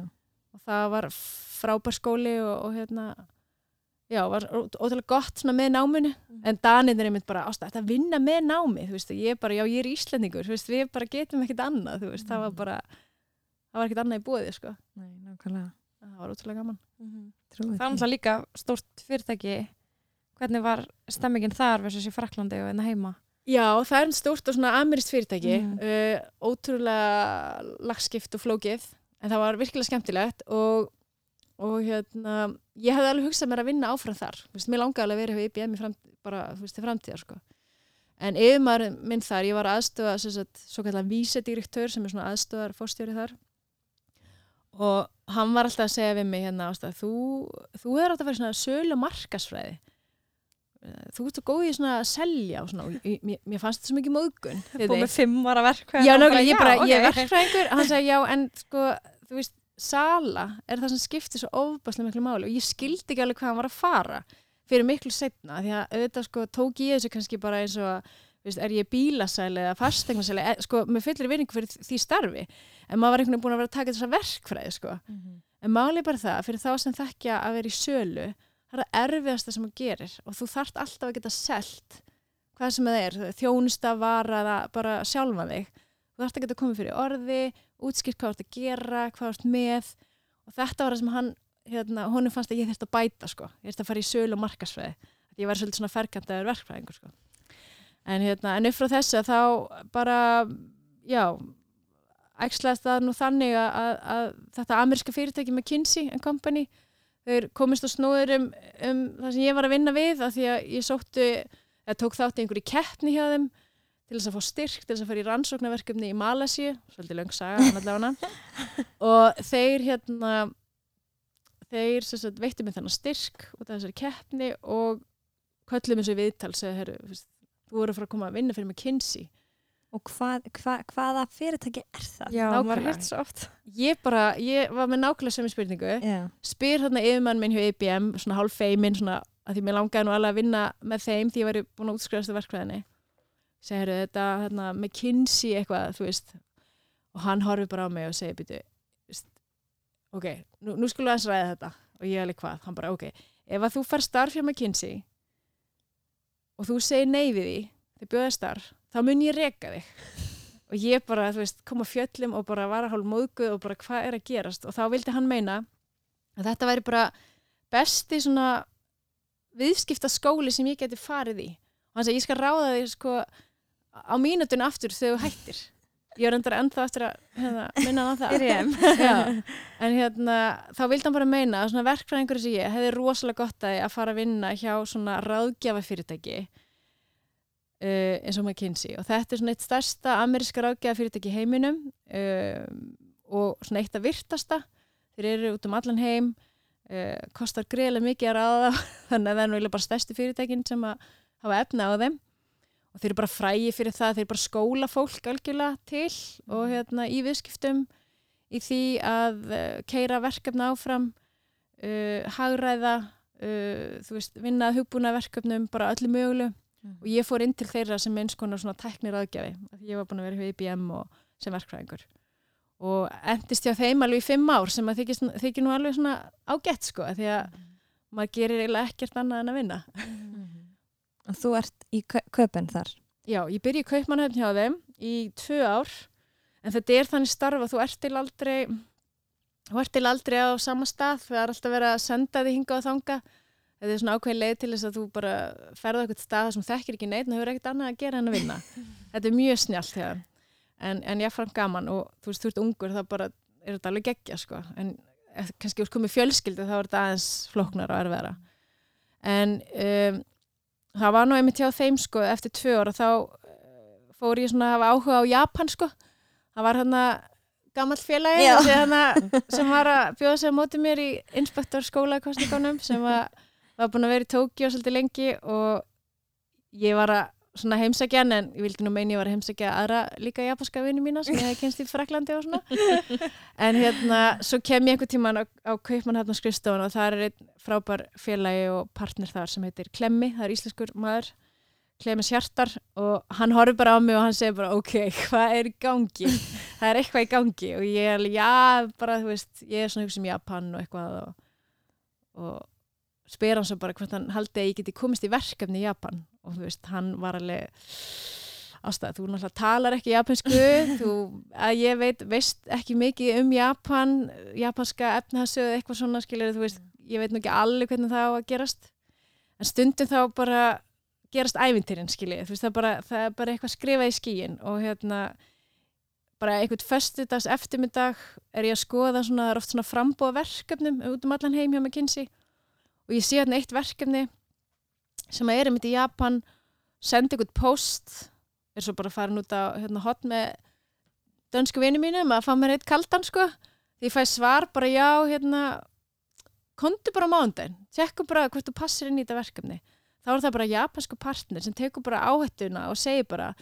og það var frábær skóli og, og hérna já, var ótrúlega gott svona með náminu en Daninn er einmitt bara ástætt að vinna með námi, þú veist, ég er bara, já, ég er Íslendingur, þú veist, við bara getum ekkert annað, þú veist, það var bara það var ekkert annað í búið, sko Nei, nákvæmlega. það var ótrúlega gaman Trúið Það er náttúrulega líka stórt fyrirtæki. Hvernig var stemmingin þar versus í Fraklandi og enna heima? Já, það er stórt og svona amirist fyrirtæki Mhm. uh, ótrúlega lagskipt og flókið en það var virkilega skemmtilegt og, og hérna ég hefði alveg hugsað mér að vinna áfram þar veist, mér langaði alveg að vera hjá IBM í fram, bara veist, til framtíðar sko. en yfirmaður minn þar, ég var aðstofa svo kallar vísedirektör sem er svona aðstofar fórstjóri þar og hann var alltaf að segja við mig hérna ástæð, þú, þú hefur átt að vera svona sölu og markasfræði þú ert svo góð í svona að selja og svona, og mér, mér fannst þetta svo mikið móðgun Búið með fimm ára verkfræði. Já, og nákvæmlega, ég bara, já, ég er ok. verkfræðingur hann sagði, já, en sko, þú veist Sala er það sem skiptir svo ofbáslega miklu máli og ég skildi ekki alveg hvað hann var að fara fyrir miklu setna því að auðvitað sko tók ég þessu kannski bara eins og að, veist, er ég bílasæli eða fasteignarsæli, e, sko, með fullir vinningu fyrir því starfi, en maður var einhvern veginn búin að vera að taka þessa verkfræði, sko. En máli er bara það, fyrir þá sem þekkja að vera í sölu, það er það erfiðasta sem þú gerir og þú þarft alltaf að geta selt hvað sem það er, þjónusta, vara bara sjálfa þig. Þú þarft að geta komið fyrir orði útskýrt hvað þú ert að gera, hvað þú ert með og þetta var það sem hann hérna, honum fannst að ég þurfti að bæta sko. ég þurfti að fara í sölu og markasfræði ég var svolítið svona ferkantaður verkfræðingur sko. en, hérna, en upp frá þessu þá bara já æxlaðist það nú þannig að, að, að þetta ameríska fyrirtæki með Kinsey Company þeir komist á snúður um, um það sem ég var að vinna við af því að ég sóttu eða tók þátt einhverju keppni hjá þeim til þess að fá styrk, til þess að fara í rannsóknarverkefni í Malasíu, svolítið löng saga og þeir hérna þeir sem sagt, veittu mig þennan styrk út af þessari keppni og köllum þessu í viðtal segja, herru, þú voru að fara að koma að vinna fyrir McKinsey Og hvað, hva, hvaða fyrirtæki er það? Já, Nákvæmlega. maður heilt svo oft. ég bara, ég var með nákvæmlega sömu spurningu Já. spyr þarna yfirmann minn hjá IBM svona hálf feimin, svona að því mér langaði nú alveg að vinna með þeim því ég væri búin að útskrifast af verkfræðinni segir þetta hérna, McKinsey eitthvað, þú veist og hann horfir bara á mig og segir veist, ok, nú, nú skulum við aðeins ræða þetta. Og ég alveg hvað, hann bara ok ef að þú far starf hjá McKinsey og þú segir nei við því þið bjóða starf, þá mun ég reka þig. Og ég bara, þú veist, kom á fjöllum og bara var að hálf móðguð og bara hvað er að gerast? Og þá vildi hann meina að þetta væri bara besti svona viðskipta skóli sem ég geti farið í. Og hann sagði ég skal ráða þig sko á mínutinu aftur þegar þú hættir. Ég er endur ennþá eftir að hérna, minna hann það. En hérna þá vildi hann bara meina að verkfræðingur sem ég hefði rosalega gott að, að fara að vinna hjá svona ráðgjafa fyrirtæki uh, eins og McKinsey. Og þetta er svona eitt stærsta ameríska ráðgjafa fyrirtæki í heiminum uh, og svona eitt af virtasta. Þeir eru út um allan heim uh, kostar greiðlega mikið að ráða þannig að það er náttúrulega bara stærsti fyrirtækin sem að hafa efna á þeim og þeir eru bara frægi fyrir það, þeir eru bara skóla fólk algjörlega til og Mhm. hérna í viðskiptum í því að uh, keira verkefna áfram uh, hagræða uh, þú veist, vinna hugbúna verkefnum bara öllu mögulegu. Mhm. og ég fór inn til þeirra sem eins konar svona tæknir aðgjafi, ég var búin að vera hjá IBM og sem verkfræðingur. Og endist hjá þeim alveg í fimm ár sem að þykir, þykir nú alveg svona ágætt sko, því að maður gerir eiginlega ekkert annað en að vinna Og þú ert í kö- köpen þar. Já, ég byrja í kaupmannhöfn hjá þeim í tvö ár en þetta er þannig starf að þú ert til aldrei þú ert til aldrei á sama stað það er alltaf verið að senda þig hinga og þanga þetta er svona ákveðin leið til þess að þú bara ferða eitthvað stað sem þekkir ekki neitt og hefur ekkert annað að gera en að vinna. Þetta er mjög snjált en, en ég fann gaman og þú veist, þú ert ungur það bara er þetta alveg geggja sko. En ef kannski úr komið fjölskyldu þá er þetta aðeins flóknar og erfiðara. En um, það var nú einmitt hjá þeim sko eftir tvö ára þá eh, fór ég svona að hafa áhuga á Japan sko. Það var hann að gammal félagi hana, sem var að bjóða sig á móti mér í inspektorskóla sem var, var búin að vera í Tókjó svolítið lengi og ég var að svona heimsækja hann en ég vildi nú meina ég var að heimsækja aðra líka japanska vini mína sem ég hef kynst í Fraklandi og svona. En hérna svo kem ég einhver tíman á, á Kaupmannhafn og skrifstofan og það er einn frábær félagi og partner þar sem heitir Klemmi, það er íslenskur maður Klemmis Hjartar og hann horfir bara á mig og hann segir bara ok, hvað er í gangi? Það er eitthvað í gangi og ég er alveg, já, bara þú veist ég er svona hugsa um Japan og eitthvað og, og spyr hann svo bara hvort hann haldi að ég geti komist í verkefni í Japan og þú veist, hann var alveg ástæð, þú náttúrulega talar ekki japansku, þú, að ég veit veist ekki mikið um Japan japanska efnahasöðu eitthvað svona skilur, þú veist, ég veit nú ekki alveg hvernig það á að gerast. En stundum þá bara gerast ævintýrin skiljið, þú veist, það bara, það er bara eitthvað skrifað í skíin og hérna bara einhvern föstudags eftirmyndag er ég að skoða svona, það er oft svona frambóða verkefnum út um allan heim hjá McKinsey. Og ég sé hérna eitt verkefni sem er einmitt í Japan sendi einhvern post er svo bara farin út á hérna, hot með dönsku vini mínum að fá mér eitt kaldan sko. Því ég fæ svar bara já hérna kontu bara á mándaginn, tjekku bara hvort þú passir inn í þetta verkefni. Þá er það bara japansku partner sem tekur bara áhættuna og segir bara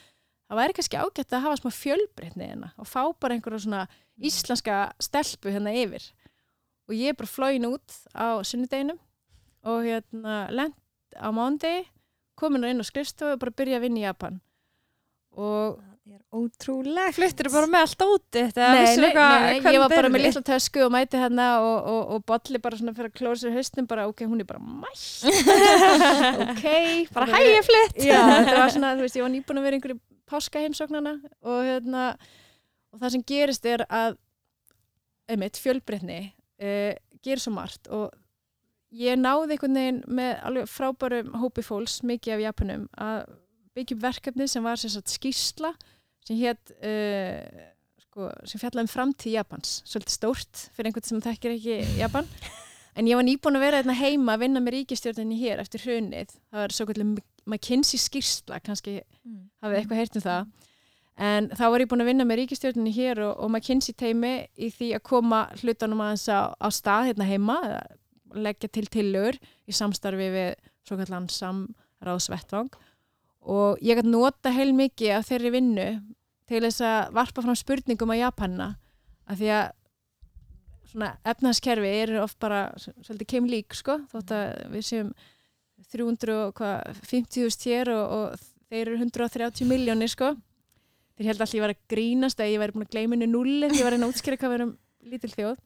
það væri kannski ágætt að hafa smá fjölbreytni hérna og fá bara einhverja svona íslenska stelpu hérna yfir. Og ég er bara flóin út á sunnudeginum og hérna lent á mándegi komin inn á skrifstofu og bara byrja að vinna í Japan. Og Það er ótrúlegt. Fluttir bara með allt úti þetta Nei, nei, hvað- nei, ég var bara með litla tösku og mæti hérna og, og, og bolli bara svona fyrir að klóra sér haustin bara ok, hún er bara mætt. Ok, bara hæ ég flutt Já, þetta var svona, þú veist, ég var nýbúin að vera í einhverju páskaheimsóknana og hérna og það sem gerist er að einmitt, fjölbreytni uh, gerir svo margt og ég náði einhvern veginn með alveg frábærum hópi fólks, mikið af Japanum að byggja upp verkefni sem var sagt skýrsla sem hétt uh, sko, sem fjallaði um framtíð Japans. Svolítið stórt fyrir einhvern sem þekkir ekki Japan. En ég var nýbúin að vera hérna heima að vinna með ríkistjórninni hér eftir hrunið. Það var svo kvöldum McKinsey skýrsla kannski Mm. hafið eitthvað heyrt um það. En þá var ég búin að vinna með ríkistjórninni hér og, og McKinsey teimi í því að koma hlutunum aðeins á, á stað hérna heima leggja til tillögur í samstarfi við svo kallan samráðsvettvang. Og ég gæti nota heil mikið af þeirri vinnu til þess að varpa fram spurningum á Japanna af því að svona efnaðskerfi eru oft bara svolítið keimlík sko þótt að við séum 350.000 hér og, og þeir eru 130 miljónir sko. Þeir held alltaf ég var að grínast að ég væri búin að gleyma henni nulli því ég var að útskýra hvað við erum lítil þjóð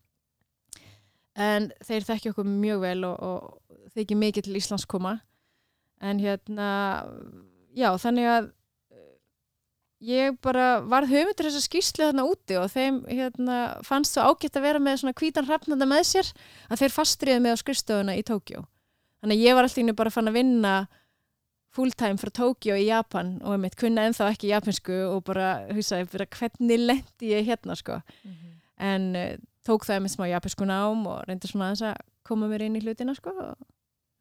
en þeir þekki okkur mjög vel og, og þykir mikið til Íslands koma en hérna já þannig að eh, ég bara varð höfundur þessa skýrslu þarna úti og þeim hérna, fannst svo ágætt að vera með svona hvítan hrafnanda með sér að þeir fastriðu með á skrifstofuna í Tókjó þannig að ég var alltaf innu bara fann að vinna fulltime frá Tókjó í Japan og ég mitt kunna ennþá ekki japansku og bara, hugsaði, bara hvernig lendi ég hérna sko. En uh, tók það með smá japansku nám og reyndi svona aðeins að koma mér inn í hlutina sko og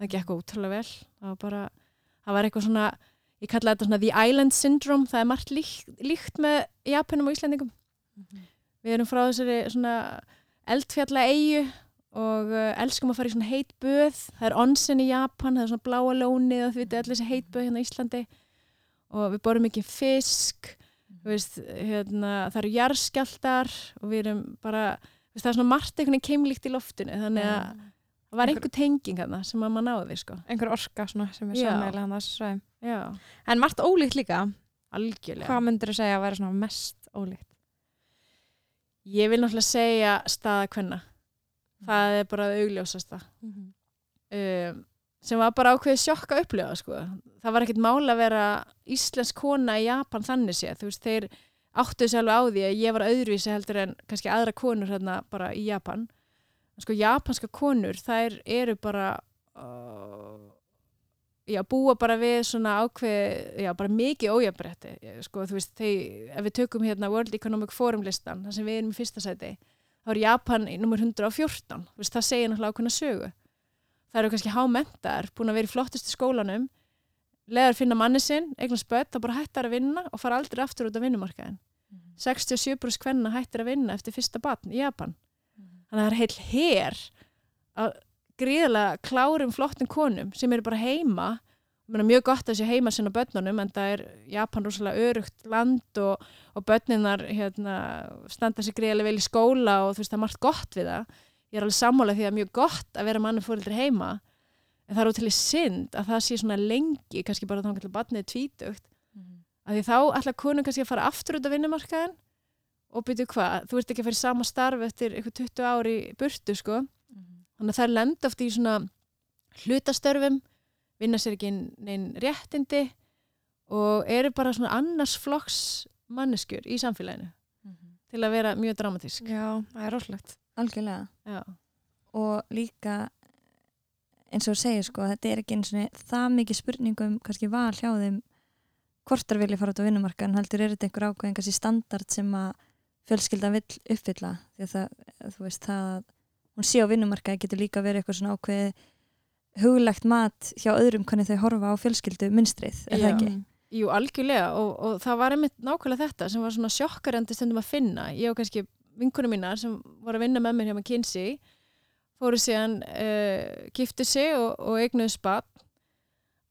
það gekk ótrúlega vel. Það var bara, það var eitthvað svona ég kalla þetta svona the island syndrome það er margt líkt, líkt með Japanum og Íslandingum við erum frá þessari svona eldfjalla eigu og uh, elskum að fara í svona heit böð. Það er onsen í Japan, það er svona bláa lóni og þú veit allir þessi heit böð hérna í Íslandi. Og við borum mikið fisk. Þú veist, hérna, það eru jarðskjaldar og við erum bara það er svona margt einhvern veginn keimlíkt í loftinu þannig að það var einhver tenging þarna sem að maður náði sko. einhver orka svona sem er Já, en margt ólíkt líka, algjörlega. Hvað myndir þú segja að vera mest ólíkt? Ég vil náttúrulega segja staða hvenna það er bara það augljósasta. Um, sem var bara ákveðið sjokk að upplifa sko. það var ekkert mál að vera íslensk kona í Japan þannig séð. Þú veist, þeir áttu þessi alveg á því að ég var öðruvísi heldur en kannski aðra konur hérna bara í Japan. Sko, japanska konur, þær eru bara uh, já, búa bara við svona ákveð já, bara mikið ójafnbretti sko, þú veist, þeir, ef við tökum hérna World Economic Forum listan, þar sem við erum í fyrsta sæti þá er Japan í nummer 114 Þú veist, það segir náttúrulega ákveðna sögu. Það eru kannski hámentar búin að vera í flottustu skólanum leðar finna manni sinn, eignast börn þá bara hættar að vinna og fara aldrei aftur út af vinnumarkaðin 67% hvenna hættir að vinna eftir fyrsta batn í Japan. Þannig að það er heil her að gríðlega klárum flottum konum sem eru bara heima. Mjög gott að sé heima sinna börnunum en það er Japan rosalega örugt land og, og börninar hérna, standa sér greiðlega vel í skóla og þú veist það er margt gott við það. Ég er alveg sammála því að mjög gott að vera manni fóreldri heima en það er ótrúlega synd að það sé svona lengi kannski bara þá kannski barnið tvítugt. Að því þá ætla konum kannski að fara aftur út af vinnumarkaðin og byrju hvað, þú ert ekki að fara í sama starf eftir eitthvað 20 ári burtu sko. Þannig að það er lenda oft í svona hlutastörfum vinna sér ekki neinn réttindi og eru bara svona annars flokks manneskjur í samfélaginu til að vera mjög dramatísk. Já, það er rosalegt. Algjörlega. Já, og líka eins og segir sko, þetta er ekki eins og það mikið spurningum kannski val hjá þeim hvort þar vilja fara út á vinnumarkan heldur er þetta einhver ákveðin kannski standard sem að fjölskylda vill uppfylla því að það, þú veist, það að hún sé á vinnumarkaði getur líka verið eitthvað svona ákveði huglægt mat hjá öðrum hvernig þau horfa á fjölskyldu munstrið, er það Já. ekki? Jú, algjörlega og, og það var einmitt nákvæmlega þetta sem var svona sjokkarandi stundum að finna ég og kannski vinkunum mínar sem voru að vinna með mér hjá McKinsey fóru síðan uh, giftu sig og, og eignuðu spatt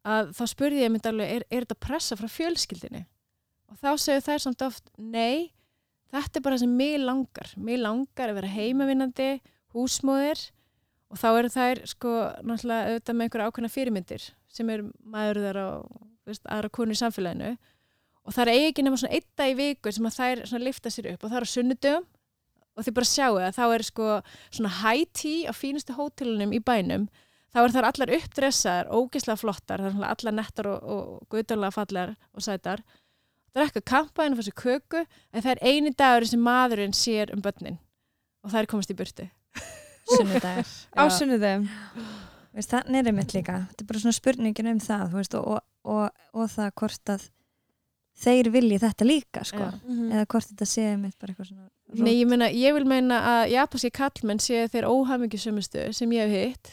að þá spurði ég mynd alveg er, er þetta pressa frá fjölskyldinni og þá segju þær samt oft nei, þetta er bara sem mig langar. Mig langar að vera heimavinnandi húsmóðir. Og þá eru þær sko náttúrulega auðvitað með einhverja ákveðna fyrirmyndir sem eru maður þeirra og veist, aðra konur í samfélaginu. Og það er eigi ekki nema svona einn dag í viku sem að þær lifta sér upp og það er á sunnudöfum og þið bara sjáu að þá er sko svona high tea á fínustu hótelunum í bænum þá er þar allar uppdressaðar, ógeðslega flottar það er allar nettar og, og guðdónlega fallar og sætar. Drekka kampaðinu fyrir sér köku en það er eini dagur sem maðurinn sér um börnin. Og það er komast í burtu. Sunnudagar á Veist, þannig er einmitt líka, þetta er bara svona spurningin um það veist, og, og, og, og það hvort að þeir vilji þetta líka sko. Já. eða hvort þetta sé einmitt bara eitthvað svona Nei, ég, meina, ég vil meina að japanski kallmenn séu þeir óhamingjusumustu sem ég hef hitt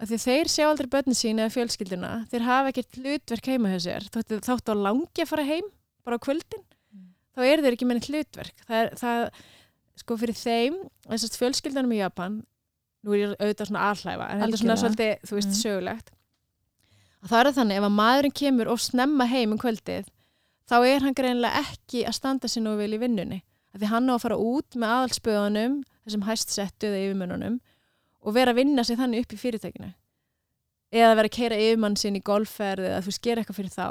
að því þeir sjá aldrei börnin sín eða fjölskylduna þeir hafa ekkert hlutverk heima hjá sér þáttu, þáttu að langi að fara heim bara á kvöldin Mm. þá eru þeir ekki neitt hlutverk það er, það, sko fyrir þeim þessast fjölskyldunum í Japan nú er ég auðvitað svona aðhlæfa en þetta er svona svolítið, þú veist, Mm. sögulegt að það er þannig ef að maðurinn kemur og snemma heim um kvöldið þá er hann greinlega ekki að standa sér nú vel í vinnunni. Af því hann á að fara út með aðalspöðunum þessum hæst settu eða yfirmönnunum og vera að vinna sig þannig upp í fyrirtækinu. Eða vera að keira yfirmann sinn í golfferð eða þú gera eitthvað fyrir þá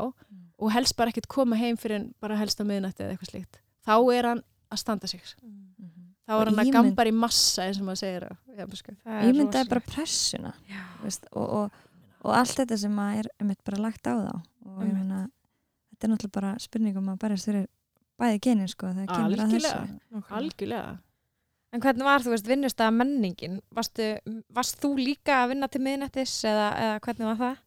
og helst bara ekkert koma heim fyrir en bara helst á miðnætti eða eitthvað slíkt. Þá er hann að standa sig. Þá er Og hann að ímynd- gambar í massa eins og maður segir ég myndaði bara pressuna veist, og, og, og allt þetta sem að er einmitt bara lagt á þá. Og ég Einmitt. meina þetta er náttúrulega bara spurningum að berjast fyrir bæði genin sko þegar kemur að þessu algjörlega, algjörlega En hvernig var, þú veist, vinnustæða menningin? Varstu, varst þú líka að vinna til miðnættis eða, eða hvernig var það?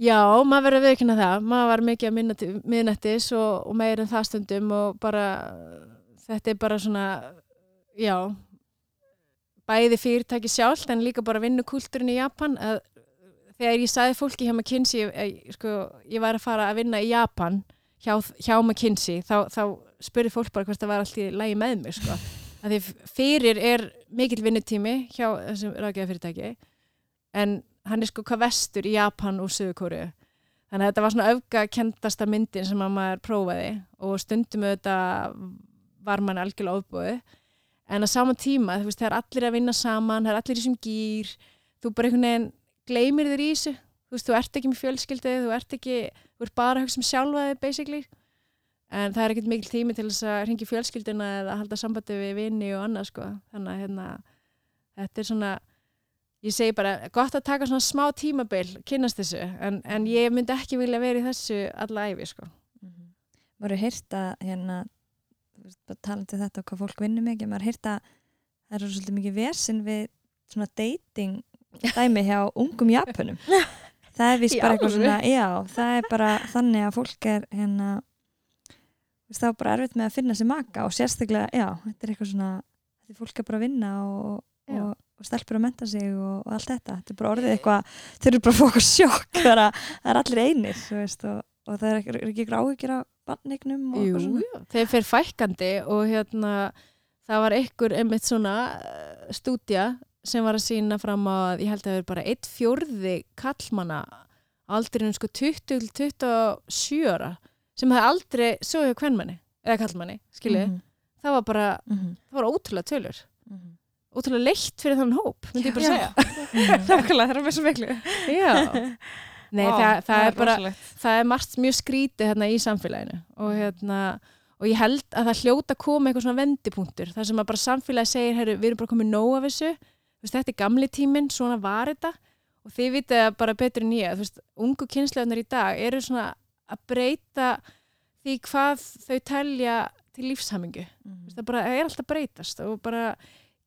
Já, maður verður að viðkynna það. Maður var mikið að minna til miðnættis og, og meir en það stundum og bara, þetta er bara svona, já, bæði fyrirtæki sjálf en líka bara vinnukúlturinn í Japan. Að, þegar ég sagði fólki hjá McKinsey, ég, sko, ég var að fara að vinna í Japan hjá, hjá McKinsey, þá, þá spurði fólk bara hvort það var alltaf lægi með mig, sko. Að því fyrir er mikill vinnutími hjá þessum ráðgæðafyrirtæki en hann er sko hvað vestur í Japan og Suðukóru þannig að þetta var svona öfgakendasta myndin sem að maður prófaði og stundum auðvitað var mann algjörlega ofbúið en að sama tíma, þú veist, það er allir að vinna saman það er allir í þessum gýr þú bara einhvern veginn gleymir þér í þessu. Þú veist, þú ert ekki með fjölskyldið þú ert ekki, þú ert bara að hugsa um sjálfaði basically, en það er ekkert mikil tími til þess að ringi fjölskyldina eða halda sambandi við vini og annað sko. Þannig að hérna, þetta er svona ég segi bara, gott að taka svona smá tímabil, kynast þessu en, en ég myndi ekki vilja vera í þessu alla æfi, sko. Maður er hýrt að hérna talandi þetta og hvað fólk vinnur mikið maður hýrt að það eru svolítið mikið versin við svona dating dæmi hjá ungum japunum það er vist bara eitthvað svona já, það er bara þannig að fólk er hérna það er bara erfitt með að finna sér maka og sérstaklega, já, þetta er eitthvað svona þetta er fólk er bara að vinna og, og, og stelpur að menta sig og, og allt þetta. Þetta er bara orðið eitthvað, þau eru bara að okkur sjokk að það er allir einir veist, og, og það er ekki, áhyggjur af barnignum og eitthvað svona. Jú. Þeir fer fækkandi og hérna það var einhver einmitt svona uh, stúdja sem var að sína fram á að ég held að það er bara eitt fjórði kallmanna á aldrinum sko 20 til 27 ára sem hefði aldrei sögðu hvernmanni eða kallmanni, skiljið. Mhm, Það var bara, mhm, það var ótrúlega tölur. mhm. Ótrúlega leitt fyrir þann hóp, myndi ég bara segja. Nákvæmlega, það er með svo miklu. Já. Nei, Vá, það, það, er bara, rosalegt. það er margt mjög skrítið hérna í samfélaginu og, hérna, og ég held að það hljóta að koma eitthvað svona vendipunktur þar sem að bara samfélagi segir, herru, við erum bara komið nóg af þessu, veist, þetta er gamli tíminn, svona var þetta og þið vitið að bara betur en ég, veist, ungu kynsleganar í dag eru svona að breyta því hvað þau telja til lífshamingu. Þú veist, það bara er alltaf breytast og bara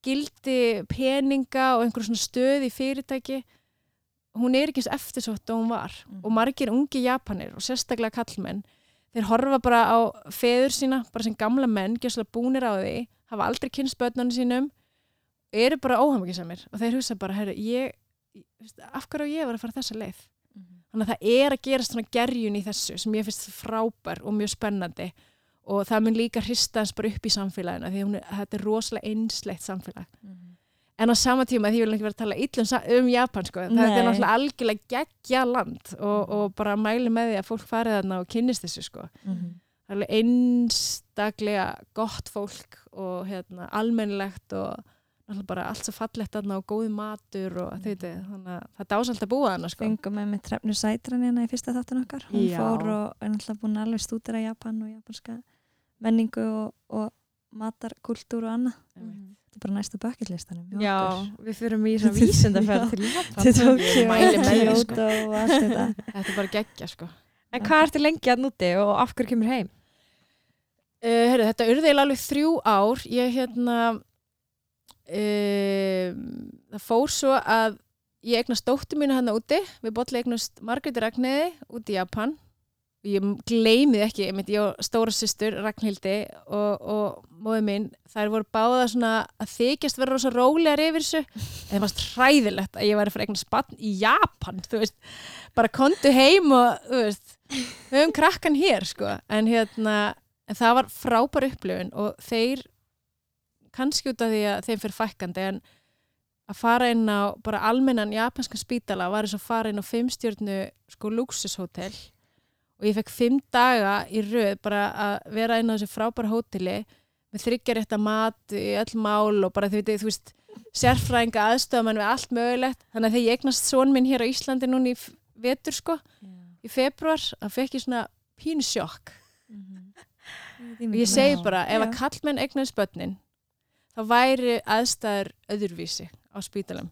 gildi peninga og einhver svona stöð í fyrirtæki hún er ekki eins eftirsótt og hún var Mhm. og margir ungi japanir og sérstaklega kallmenn þeir horfa bara á feður sína bara sem gamla menn, gjössalega búnir á því hafa aldrei kynst börnunum sínum eru bara óhamingisamir og þeir hugsa bara, herru, ég ég- þú veist, af hverju á ég var að fara þessa leið? Þannig að það er að gerast svona gerjun í þessu sem ég finnst frábær og mjög spennandi og það mun líka hrista hans bara upp í samfélaginu því að hún er, þetta er rosalega einsleitt samfélag. En á sama tíma því ég vil ekki vera að tala illa um, Japan sko, það er náttúrulega algjörlega geggja land og, og bara mæli með því að fólk farið þarna og kynnist þessu sko. Mhm. það er einstaklega gott fólk og hérna, almennilegt og bara allt svo fallegt þarna og góði matur og þau veitir, þannig að það dásalt að búa þarna sko. fengum með með trefnu sætran hérna í fyrsta þáttun okkar hún Já. fór og er náttúrulega búin að alveg stúdera Japan og japanska menningu og, og matarkultúr og annað þetta er bara næsta bucketlistanum hjá Já, okkur. við fyrum í svona vísindaferð til Japan. sko. Þetta er bara geggja sko. En hvað ertu lengi að núti og af hverju kemur heim? Uh, heru, þetta urði eiginlega alveg þrjú ár. Ég hérna, uh, það fór svo að ég eignast dóttur mínu hann úti. Við botla eignast Margréti Ragnæði úti í Japan. Ég gleymið ekki, ég, ég og stóra systur Ragnhildi og, og móði mín, þær voru báða svona að þykjast vera rosa rólegar yfir þessu. En það varst hræðilegt að ég væri að eignast barn í Japan, þú veist. Bara kontu heim og, þú veist, höfum krakkan hér, sko. En hérna, en það var frábær upplifun og þeir kannski út af því að þeim fyrir fækkandi en að fara inn á bara almennan japanskan spítala var eins og fara inn á fimmstjörnu sko luxushótel og ég fekk fimm daga í röð bara að vera inn á þessu frábæra hóteli með þryggjarétta mat í öll mál og bara þau veitir, þú veist sérfræðinga aðstöðumann við allt mögulegt. Þannig að þegar ég eignast són minn hér á Íslandi núna í vetur sko, í februar að fekk ég svona pínu sjokk og ég segi bara, ef að kallmenn eignast börnin þá væri aðstæður öðurvísi á spítalum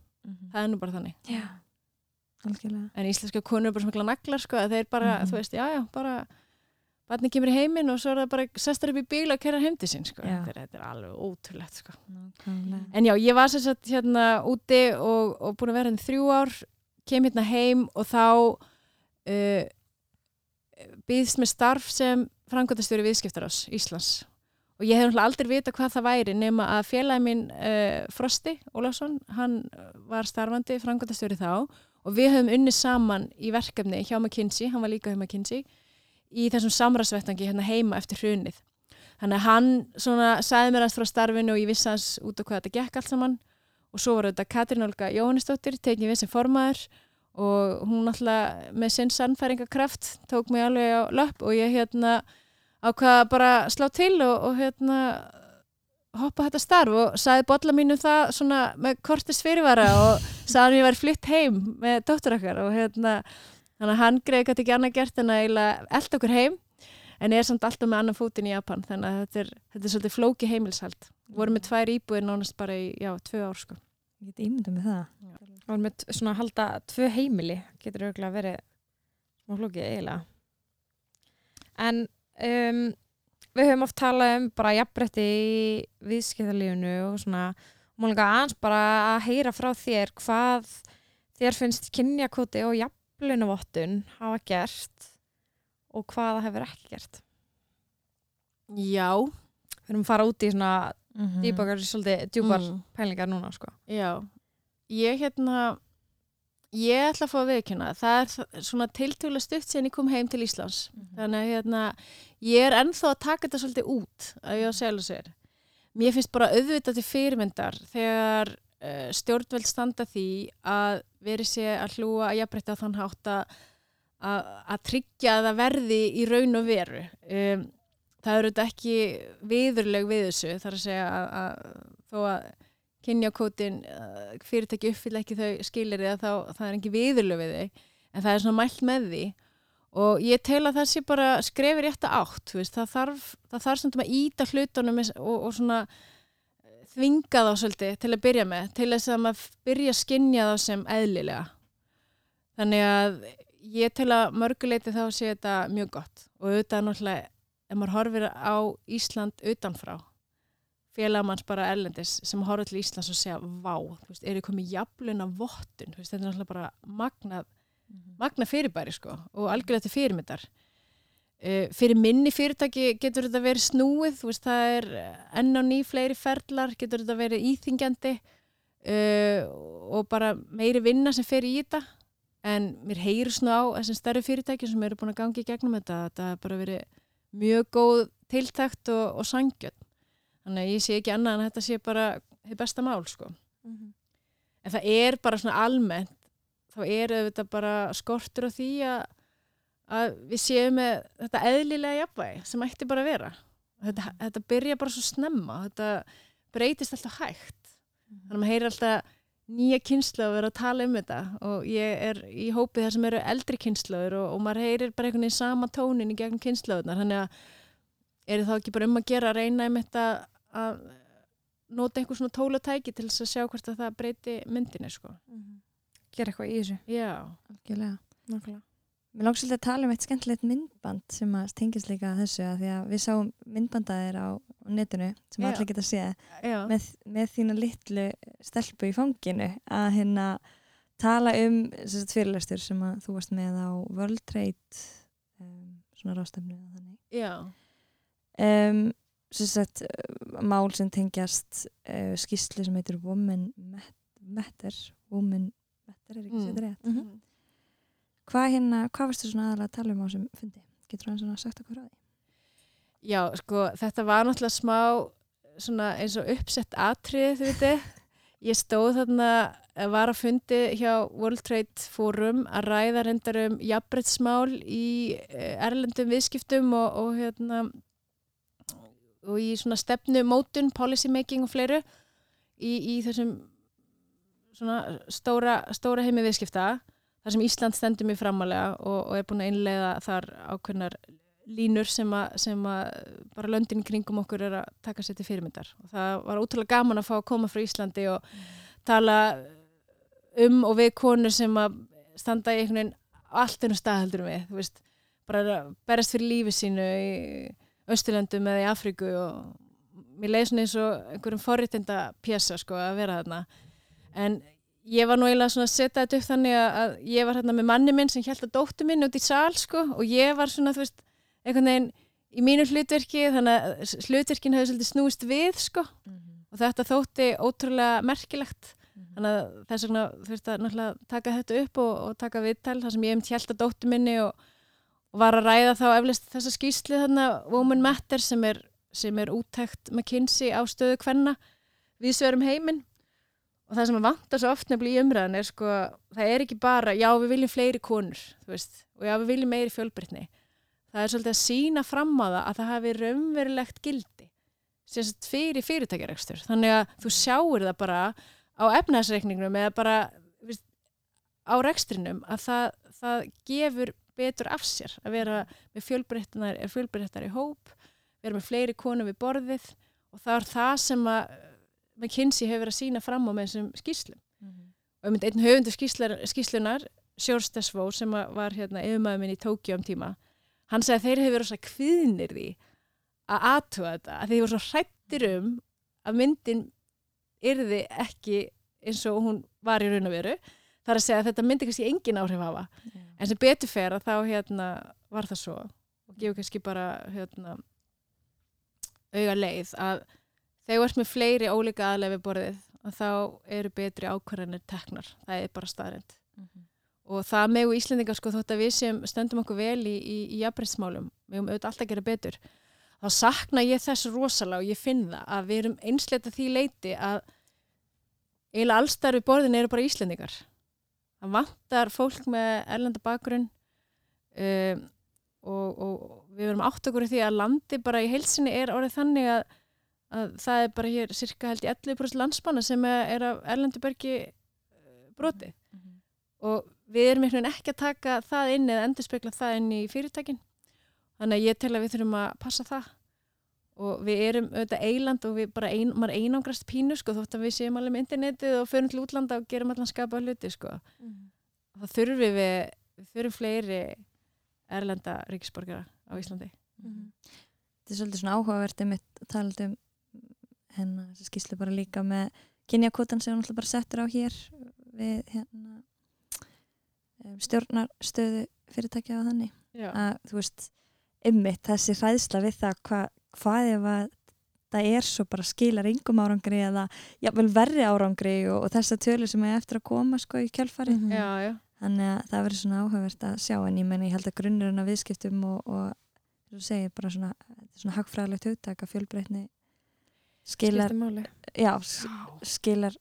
það er nú bara þannig já, en íslenska konur er bara smikla naglar sko, að þeir bara, Mhm. þú veist, já, já, bara barni kemur í heiminn og svo er það bara sestar upp í bíl og kerrar heim til sín sko. Þetta, er, þetta er alveg ótrúlegt sko. En já, ég var sem sagt hérna úti og, og búin að vera hérna í þrjú ár, kem hérna heim og þá uh, býðst með starf sem frangotastjóri viðskiptarás Íslands. Og ég hef aldrei vita hvað það væri nema að félagi minn uh, Frosti Ólafsson, hann var starfandi frangotastjóri þá. Og við höfum unni saman í verkefni hjá McKinsey, hann var líka hjá McKinsey, í þessum samræðsvettangi hérna heima eftir hrunið. Þannig að hann svona sagði mér aðeins frá starfinu og ég vissi hans út á hvað þetta gekk allt saman. Og svo var þetta Katrín Olga Jóhannesdóttir tekið við sem formaður. Og hún alltaf með sinn sannfæringakraft tók mig alveg á löpp og ég hérna ákvaða bara slá til og, og hérna hoppa þetta starf og sagði bolla mínu það svona með kortist fyrirvara og sagði að ég væri flytt heim með dóttur okkar og hérna þannig að hann greið gæti ekki annað gert en að elda okkur heim en er samt alltaf með annan fótinn í Japan þannig að þetta er, þetta er svolítið flóki heimilshald voru með tvær íbúið nánast bara í, já, tvö ár sko. Ég get ímyndað með það. og með svona að halda tvö heimili getur auðvitað verið smá flókið eiginlega en um, við höfum oft talað um bara jafnbretti í viðskiptalífinu og svona múl líka aðeins bara að heyra frá þér hvað þér finnst kynjakoti og jafnlunavottun hafa gert og hvað það hefur ekki gert Já, við höfum að fara út í svona Mm dýbakar svolítið djúpar Mm. pælingar núna sko. já ég hérna ég ætla að fá að viðkjöna það er svona tiltölu stutt sem ég kom heim til Íslands. Þannig að hérna ég er ennþá að taka þetta svolítið út að ég á selja sér. Mér finnst bara auðvitað til fyrirmyndar þegar uh, stjórnveld standa því að veri sé að hlúa að jafnbreytta þann hátt að að að tryggja að það verði í raun og veru. Um, það eru þetta ekki viðurleg við þessu þar að segja að, að þó að kynjakótin uh, fyrirtæki uppfylla ekki þau skilir eða þá það er ekki viðurleg við þau en það er svona mælt með því. Og ég tel að það sé bara skrefir rétt að átt veist, það þarf, þarf svona að íta hlutunum og, og svona eh, þvinga þá svolítið til að byrja með til þess að maður byrja að skinja þá sem eðlilega. Þannig að ég tel að mörguleiti þá sé þetta mjög gott. Og auðvitað náttúrulega ef maður horfir á Ísland utanfrá félagmanns bara erlendis sem horfir til Íslands og segja vá, veist, er ég komið jafnluna vottun, þú veist, þetta er náttúrulega bara magnað, magnað fyrirbæri sko og algjörlega til fyrirmyndar. Uh, fyrir minni fyrirtæki getur þetta verið snúið, veist, það er enn á ný fleiri ferlar, getur þetta verið íþingjandi uh, og bara meiri vinna sem fer í þetta. En mér heyrir svona á þessum stærri fyrirtæki sem eru búin að gangi í gegnum þetta, þetta er bara verið mjög góð tiltækt og, og sangjöld þannig að ég sé ekki annað en þetta sé bara þið besta mál sko. En það er bara svona almennt þá er auðvitað bara skortur á því að, að við séum með þetta eðlilega jafnvægi sem ætti bara að vera. Þetta, þetta byrja bara svo snemma þetta breytist alltaf hægt. Þannig að maður heyrir alltaf nýja kynslu að tala um þetta og ég er í hópið þar sem eru eldri kynslaður og, og maður heyrir bara einhvern veginn sama tónin í gegnum kynslaðunar þannig að er þá ekki bara um að gera að reyna um þetta að nota einhver svona tólatæki til þess að sjá hvort að það breyti myndinni sko. gera eitthvað í þessu Já, Algjörlega. Nákvæmlega. Mér langt svolítið að tala um eitt skemmtilegt myndband sem að tengist líka að þessu að því að við sáum myndbandaðir á netinu sem Já. allir geta séð með, með þína litlu stelpu í fanginu að hérna tala um sérst, fyrirlestur sem að þú varst með á World Trade um, svona rástefnu já, um, sérst, mál sem tengjast uh, skýslu sem heitir Woman Mat- Matter Woman Matter er ekki Mm. mm. sér rétt Mhm. hvað hérna, hvað varstu svona aðalega að tala um á þessum fundi? Getur hann svona sagt okkur á því? já, sko, þetta var náttúrulega smá svona eins og uppsett atrið, þú veitir. Ég stóð þarna, eh, var að fundi hjá World Trade Forum að ræða reyndar um jafnbrettsmál í eh, erlendum viðskiptum og, og hérna og í svona stefnu mótun, policy making og fleiru í, í þessum svona stóra, stóra heimi viðskipta þar sem Ísland stendur mér framalega og, og er búin að innleiða þar ákveðnar línur sem að, sem að bara löndin kringum okkur er að taka sér til fyrirmyndar. Og það var ótrúlega gaman að fá að koma frá Íslandi og tala um og við konur sem að standa í einhvern veginn allt ennum stað heldur en við, þú veist bara er að berast fyrir lífi sínu í Östurlöndum eða í Afríku og mér leiði svona eins og einhverjum forritinda pjessa sko að vera þarna. En ég var nú eiginlega svona að setja þetta upp þannig að, ég var hérna með manni minn sem held að dóttu minn út í sal sko og ég var svona þú veist einhvern veginn í mínu hlutverki þannig að hlutverkin hefði svolítið snúist við sko og þetta þótti ótrúlega merkilegt. Þannig að þess vegna þurfti að náttúrulega taka þetta upp og, og taka viðtal þar sem ég held að dóttu minni og var að ræða þá eflust þessa skýsli þarna Woman Matter sem er, sem er úttækt McKinsey á stöðu hvenna við sverum heiminn. Og það sem að vantar svo oft nefnilega í umræðan er sko, það er ekki bara já við viljum fleiri konur veist, og já við viljum meiri fjölbreytni. Það er svolítið að sína fram á það að það hafi raunverulegt gildi sérst fyrir fyrirtækjarekstur. Þannig að þú sjáur það bara á efnaðsreikningnum eða bara veist, á rekstrinum að það, það gefur betur af sér að vera með fjölbreyttar, í hóp vera með fleiri konur við borðið og það er það sem að McKinsey hefur verið að sína fram á með þessum skýslum mm -hmm. og myndi einn höfundu skýslunar Sjórn Stesvó sem var hérna yfirmæður minn í Tókjó um tíma hann sagði að þeir hefur verið svo kviðnir því að aðtuga þetta að þeir voru svo hrættir um að myndin yrði ekki eins og hún var í raun og veru þar að segja að þetta myndi kannski engin áhrif hafa. Yeah. en sem betur fer að þá hérna var það svo. Og gefur kannski bara hérna auga leið að þegar þú ert með fleiri ólíka aðlega við borðið þá eru betri ákvarðanir teknar, það er bara staðrind mm -hmm. og það megu Íslendingar sko þótt að við sem stöndum okkur vel í, í, í jafnbrynsmálum, við höfum auðvitað alltaf að gera betur þá sakna ég þess rosalega og ég finn það að við erum einsleita því leiti að eiginlega allstar við borðin eru bara Íslendingar það vantar fólk með erlenda bakgrunn um, og, og við verum átt okkur því að landi bara í heilsinni er orðið þannig að að það er bara hér cirka held í 11% landsmanna sem er af Erlendubergi eh, broti mm -hmm. og við erum einhvern veginn ekki að taka það inn eða endur spekla það inn í fyrirtækin. Þannig að ég tel að við þurfum að passa það og við erum auðvitað eiland og við bara ein, maður einangrast pínu sko þótt að við séum alveg með internetið og förum til útlanda og gerum allan skapa hluti sko mm þá þurfum við við þurfum fleiri erlenda ríkisborgara á Íslandi mm -hmm. Þetta er svolítið svona áhugavert um að tala um hérna þessi skýslu bara líka með kynjakvotan sem hún bara settur á hér við hérna stjórnarstöðu fyrirtækja á þannig Já. að þú veist ymmit þessi hræðsla við það hva, hvað ef að það er svo bara skilar yngum árangri eða jável verri árangri og, og þessa tölu sem er eftir að koma sko í kjálfari mm -hmm. já, já. þannig að það verður svona áhugavert að sjá en ég menna ég held að grunnurinn af viðskiptum og, og þú segir bara svona, svona hagfræðilegt hugtak að fjölbreytni skilar já, skilar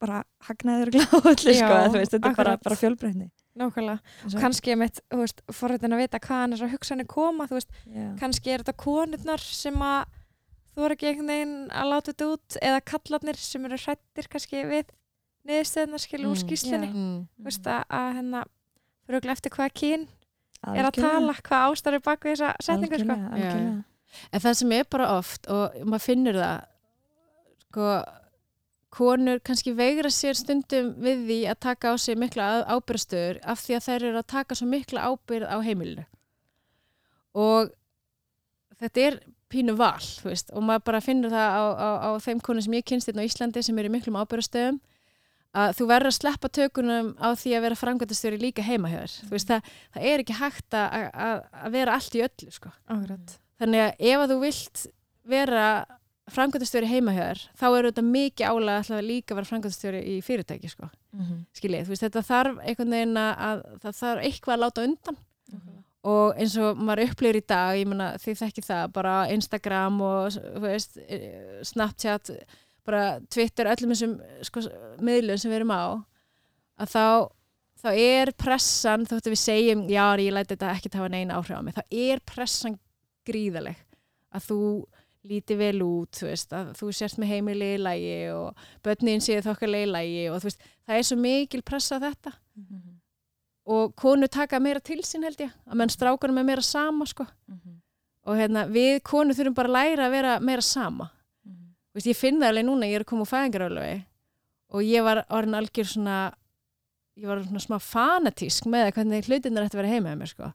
bara hagnaður gláðli sko, þetta er bara, bara fjölbreytni Nákvæmlega, og kannski ég mitt forrættin að vita hvaðan þessar hugsanir koma þú veist, yeah. kannski er þetta konurnar sem að þú er ekki einhvern veginn að láta þetta út eða kallarnir sem eru hrættir kannski við niðurstöðnar skilur mm, úr skýslinni yeah. mm, veist að, að hérna fyrir okkur eftir hvaða kín er að tala, hvað ástæður bak við þessa setningu sko. En það sem er bara oft og maður finnur það sko konur kannski veigra sér stundum við því að taka á sig mikla ábyrgstöður af því að þær eru að taka svo mikla ábyrð á heimilinu og þetta er pínu val veist, og maður bara finnur það á, á, á þeim konur sem ég kynst hérna á Íslandi sem eru miklum ábyrgstöðum að þú verður að sleppa tökunum á því að vera frangvæntastjóri líka heima hér mm. það, það er ekki hægt að, að, að vera allt í öllu sko. þannig að ef að þú vilt vera framkvæmtastjóri heimahjöður þá eru þetta mikið álega að líka vera framkvæmtastjóri í fyrirtæki sko. mm -hmm. skiljið, þú veist þetta þarf einhvern veginn að það þarf eitthvað að láta undan mm -hmm. og eins og maður upplýður í dag, ég menna þið þekki það bara Instagram og veist, e, Snapchat bara Twitter, öllum þessum sko, miðlum sem við erum á að þá, þá er pressan þóttu við segjum, já ég læti þetta ekki tafa neina áhrif á mig, þá er pressan gríðaleg að þú líti vel út, þú veist, að þú sérst með heimili í lægi og börnin séð þokkarlega í lægi og þú veist, það er svo mikil pressa þetta mm -hmm. og konu taka meira til sín held ég, að menn strákunum er meira sama sko mm -hmm. og hérna við konu þurfum bara að læra að vera meira sama mm -hmm. þú veist, ég finn það alveg núna, ég er að koma úr fæðingaröflöfi og ég var orðin algjör svona ég var svona smá fanatísk með að hvernig hlutinnar ætti að vera heima með mér sko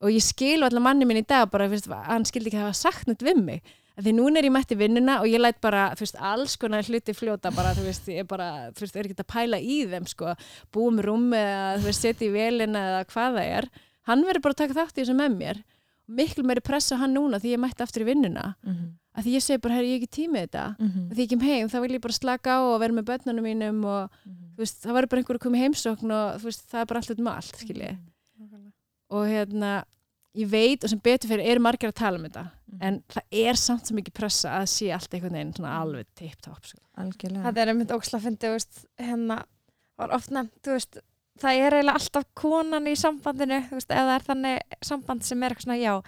og ég skil allar manni minn í dag bara, veist, hann skildi ekki hafa sagt neitt við mig því núna er ég mætti vinnuna og ég læt bara, veist, alls konar hluti fljóta bara, þú veist, ég er bara, þú veist, er ekki að pæla í þeim, sko, búum rúmi eða, þú veist, setja í velina eða hvað það er. Hann verður bara að taka þátt í þessu með mér. Miklu meiri pressa hann núna því ég mætti aftur í vinnuna. Mhm. Af því ég segi bara, herri, ég hef ekki tímið þetta. Mhm. Af því ég kem heim, þá vil ég bara slaka á og vera með börnunum mínum og, Mhm. þú veist, það verður bara einhver að koma í heimsókn og, þú veist, það er bara allt út með allt, skiljið. Og hérna, ég veit og sem betur fyrir eru margir að tala um þetta Mhm. en það er samt svo mikið pressa að sé allt einhvern veginn svona alveg tipp-topp sko. algjörlega þetta er einmitt veist, hérna var oft nefnt, þú veist það er eiginlega alltaf konan í sambandinu veist, eða er þannig samband sem er eitthvað svona, já,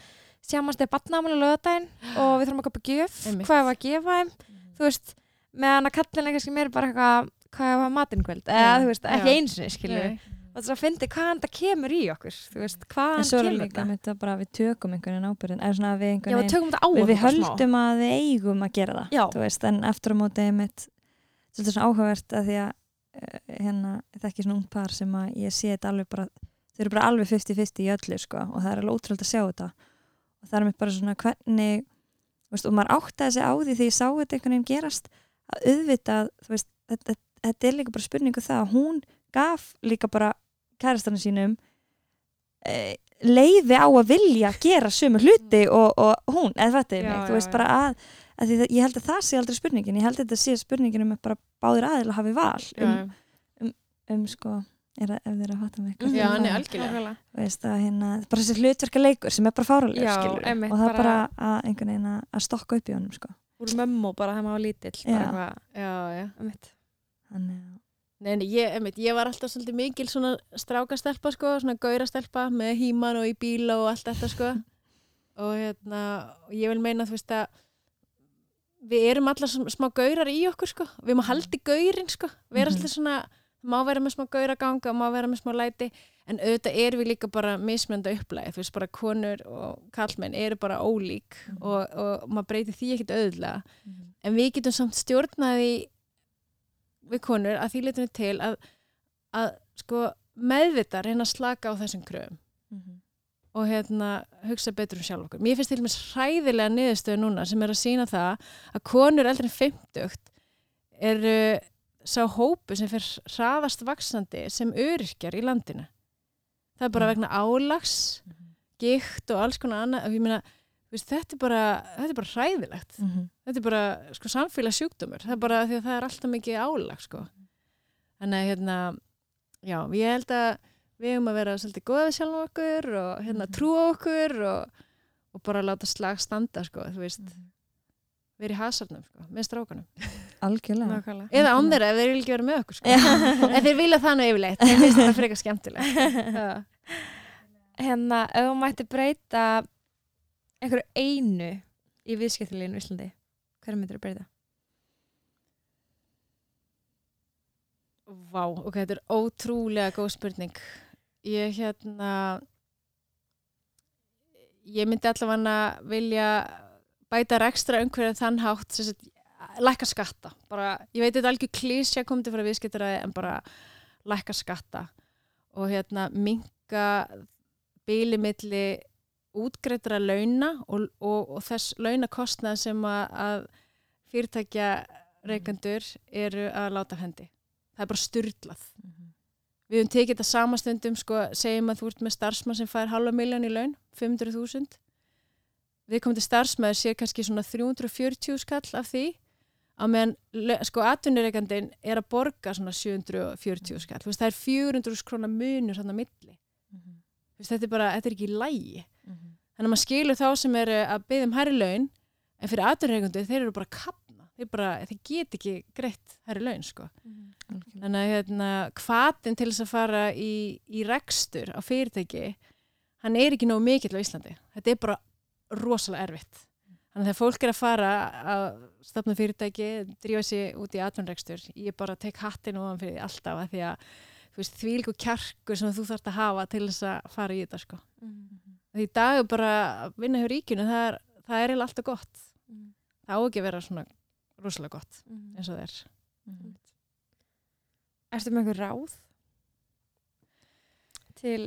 sjámast er batnaðamæli lögadaginn og við þurfum að gjöf Einmitt. hvað er að gefa þeim, þú veist meðan að kallin er kannski meira bara eitthvað hvað er að hafa matinn kvöld, eða þú veist, ekki eins og. Og þess að fyndi hvaðan það kemur í okkur þú veist, hvaðan kemur líka bara við tökum einhvern veginn ábyrðin eða svona við við við, okkur smá. höldum að við eigum að gera það veist, en eftir á móti einmitt svolítið svona áhugavert að því að uh, hérna, þetta er ekki svona ung par sem að ég sé þetta alveg bara þau eru bara alveg 50-50 í öllu sko og það er alveg ótrúlega að sjá þetta. Og það er mitt bara svona hvernig veist, og maður áttaði sig á því þegar ég sá þetta einhvern veginn gerast að auðvitað þetta, þetta er líka bara spurningu það að hún gaf líka bara kærastanum sínum e, leiði á að vilja gera sömu hluti og, og hún, eða þetta er mig, þú veist já. bara að, að því, það- ég held að það sé aldrei spurningin ég held að þetta sé spurningin um að bara báðir aðeins hafi val um, Já, um sko, er að, ef þeir að fatta mig Mhm. Já, það, nei, algjörlega. þú veist að hérna, bara þessi hlutverka leikur sem er bara fáraleg Já, skilur einmitt, og það er bara bara- að einhvern veginn að- að stokka upp í honum sko úr mömmu bara þegar maður var lítill Já. bara eitthvað, Já, já. einmitt. þannig að Nei, nei, ég, einmitt, ég var alltaf svolítið mikil svona strákastelpa, sko, svona gaurastelpa með híman og í bíla og allt þetta, sko. og hérna, ég vil meina, þú veist að við erum sm- smá gaurar í okkur, sko. Við má haldi gaurin, sko. Við erum Mhm. alltaf svona, má vera með smá gauraganga, má vera með smá læti, en auðvitað erum við líka bara mismönda upplæði, þú veist, bara konur og kallmenn eru bara ólík og, og maður breytir því ekkit auðvitað en við getum samt stjórnaði við konur að því leitinu til að, að sko meðvita reyna að slaka á þessum kröfum og hérna hugsa betur um sjálf okkur. Mér finnst til og með hræðilega niðurstöðu núna sem er að sína það að konur eldri en 50 eru sá hópu sem fyrir hraðast vaksandi sem öryrkjar í landinu. Það er bara Mm. vegna álags, gikt og alls konar annað. og Ég meina, veist, þetta, er bara, þetta er bara hræðilegt Mhm. þetta er bara sko, samfélagssjúkdómur það er bara því að það er alltaf mikið álag sko. þannig að hérna já, ég held að við höfum að vera svolítið góða við sjálf okkur og hérna Mhm. trúa okkur og, og bara láta slag standa sko, þú veist, Mhm. vera í hasarnum sko, með strákanum algjörlega Nákvæmlega. eða án þeirra ef þeir vilja ekki vera með okkur sko. En þeir vilja það nú yfirleitt þeir finnst þetta frekar skemmtilegt Já. hérna, ef þú mætti breyta einhverju einu í viðskiptileginu í Íslandi hverju myndir þú breyta? Vá, ok, þetta er ótrúlega góð spurning. Ég hérna, ég myndi allavega vilja bæta rekstra umhverfið þann hátt, sem sagt, lækka skatta. Bara, ég veit þetta er algjör klísja komið til frá viðskiptaræði en bara lækka skatta og hérna minka bíli milli útgreiddra launa og, og, og þess launakostnað sem að, að fyrirtækja reikandur eru að láta hendi. Það er bara styrlað við höfum tekið þetta samastundum sko, segjum að þú ert með starfsmann sem fær halva miljón í laun 500.000 við komum til starfsmæður sér kannski svona 340 skall af því á meðan sko atvinnureikandinn er að borga svona 740 skall. Veist, það er 400 krónar munur svona milli. Þú veist, þetta er bara, þetta er ekki í lægi þannig að maður skilur þá sem eru að byggja um hærri laun en fyrir atvinnureikandur þeir eru bara að kapna þeir, bara, þeir get ekki greitt hærri laun sko algjörlega. Þannig að hérna, hvatin til þess að fara í, í rekstur á fyrirtæki, hann er ekki nógu mikill á Íslandi. Þetta er bara rosalega erfitt. Þannig að þegar fólk er að fara að stopna fyrirtæki, drífa sig út í atvinnrekstur, ég bara tek hattin ofan fyrir alltaf að því að þú veist, því líku kjarkur sem þú þarft að hafa til þess að fara í þetta sko. Því dag er bara að vinna hjá ríkinu, það er, það er alltaf gott. Það á ekki að vera svona rosalega gott eins og það er. Mhm. Ertu með einhver ráð til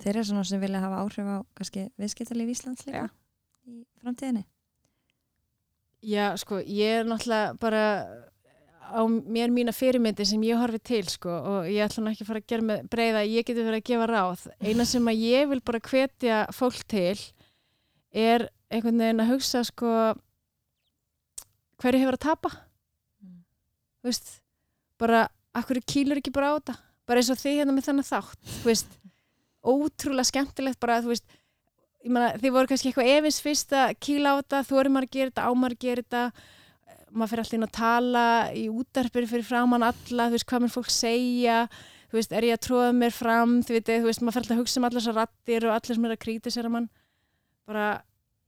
þeir eru svona sem vilja hafa áhrif á kannski viðskiptalíf Íslands líka í framtíðinni Já, sko, ég er náttúrulega bara á mér mína fyrirmyndi sem ég horfi til, sko, og ég ætla nú ekki að fara að gera með breyða, ég geti verið að gefa ráð. Eina sem að ég vil bara hvetja fólk til er einhvern veginn að hugsa, sko, hverju hefur að tapa? Mm. Veist, bara, akkur kýlur ekki bara á þetta? Bara eins og þið hérna með þennan þátt, veist, ótrúlega skemmtilegt bara, þú veist, ég meina, þið voru kannski eitthvað efins fyrst að kýla á þetta, þú eru maður að gera þetta, á maður að gera þetta maður fyrir inn að tala í útarpir fyrir framann alla, þú veist, hvað mér fólk segja, þú veist, er ég að tróða mér fram, þú veit, þú veist, maður fyrir alltaf að hugsa um allar þessar rattir og allir sem er að krýta sér að mann, bara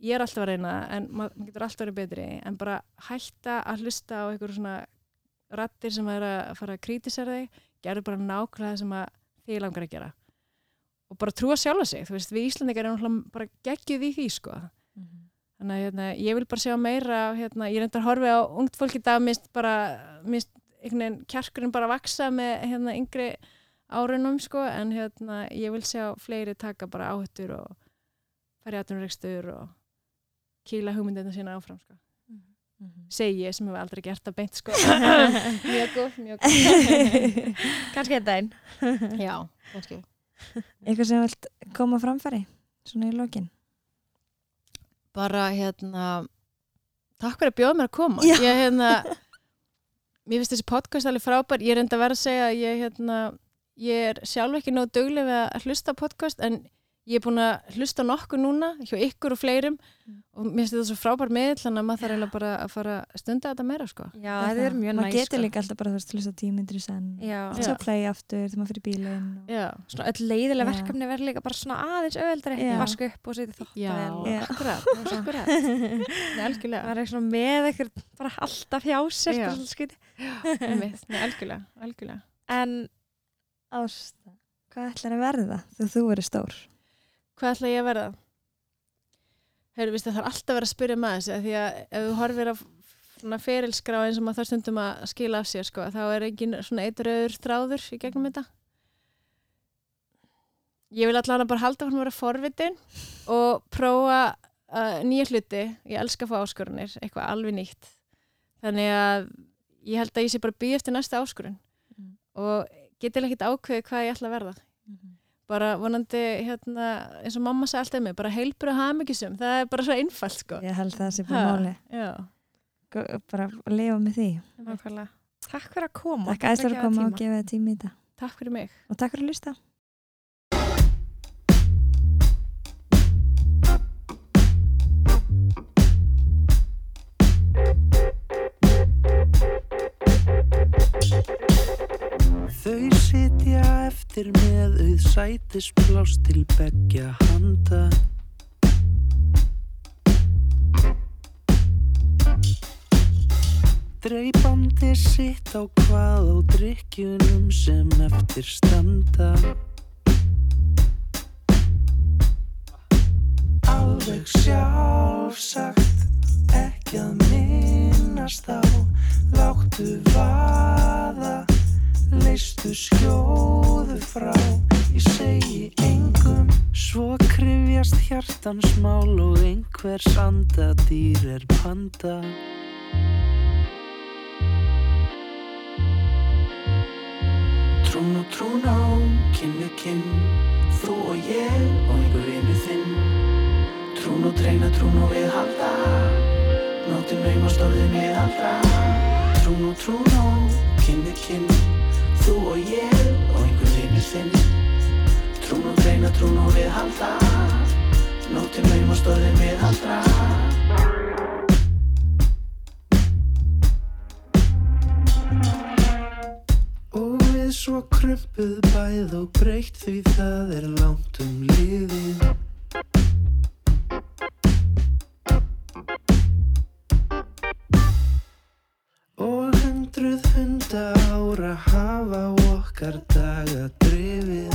ég er alltaf að reyna, en maður, getur alltaf verið betri, en bara hætta að hlusta á einhverjum svona rattir sem er að fara að krýta sér þig, gerur bara nákvæmlega sem að þið langar að gera. Og bara trúa sjálfa sig, þú veist, við Íslandingar erum bara geggjuð í því, sko þannig að hérna, ég vil bara sjá meira hérna, ég reyndar að horfi á ungt fólk í dag mist bara, mist einhvern veginn kjarkurinn bara að vaksa með hérna yngri árunum sko en hérna ég vil sjá fleiri taka bara áhuttur og fara í aðtunurregstur og kýla hugmyndina sína áfram sko. Segi ég sem hefur aldrei gert það beint sko. Mjög góð, mjög góð. Kannski þetta einn. já, kannski. Eitthvað sem vilt koma framfæri svona í lokin bara hérna takk fyrir að bjóða mér að koma. Ég hérna mér finnst þessi podcast alveg frábær. Ég er enda vera að segja að ég hérna ég er sjálf ekki nóg dugleg við að hlusta podcast en ég er búin að hlusta nokkuð núna hjá ykkur og fleirum og mér finnst þetta svo frábær með þannig að maður þarf eiginlega bara að fara að stunda þetta meira sko. Já, þetta er mjög maður næst. getur líka alltaf bara veist hlusta tímyndir í senn. Svo play aftur þegar maður fyrir bílinn og... já, Svona öll leiðilega verkefni verður líka bara svona aðeins auðveldari. Já. Vaska upp og setja þótt já, Já. akkurat, algjörlega. Það er svona með eitthvað bara alltaf hjá sér. Algjörlega, En Ásta, hvað ætlar að verða þegar þú verður stór? Hvað ætla ég að verða? Víst, það þarf alltaf að vera að spyrja maður þessi af því að ef þú horfir svona ferilskrá eins og maður þarf stundum að skila af sér sko, þá er engin svona eitröður þráður í gegnum þetta. Ég vil allavega bara halda fyrir að vera forvitin og prófa uh, nýja hluti. Ég elska að fá áskorunir, eitthvað alveg nýtt. Þannig að ég held að ég sé bara býð eftir næsta áskorun Mm. og getilega ekkert ákveði hvað ég ætla að verða bara vonandi hérna, eins og mamma sagði alltaf mig, bara heilbur og hamingisum það er bara svo einfalt sko. Ég held að það sé bara máli bara að lifa með því. Nákvæmlega. Takk fyrir að koma. Takk fyrir að koma og gefa þið tími í þetta. Takk fyrir mig. Og takk fyrir að hlusta Þau sitja eftir með auð sætispláss til beggja handa. Dreipandi sitt á hvað á drikkjunum sem eftir standa. Alveg sjálfsagt, ekki að minnast á, láttu vaða leistu skjóðu frá. Ég segi engum svo krifjast hjartans mál og einhvers andadýr er panda. Trún og trún á, við kinn þú og ég og einhver vinnu þinn. Trún og treyna, trún og viðhalda Nóttin naumast orðin viðhalda Trún og trún á, við kinn Þú og ég. Og einhver vinur þinn Trún og treyna, trún og viðhalda Nóttin naumast orðin viðhalda Og við svo krumpuð bæð og breytt því það er langt um liðið. Og hundruð hunda ára hafa okkar daga drifið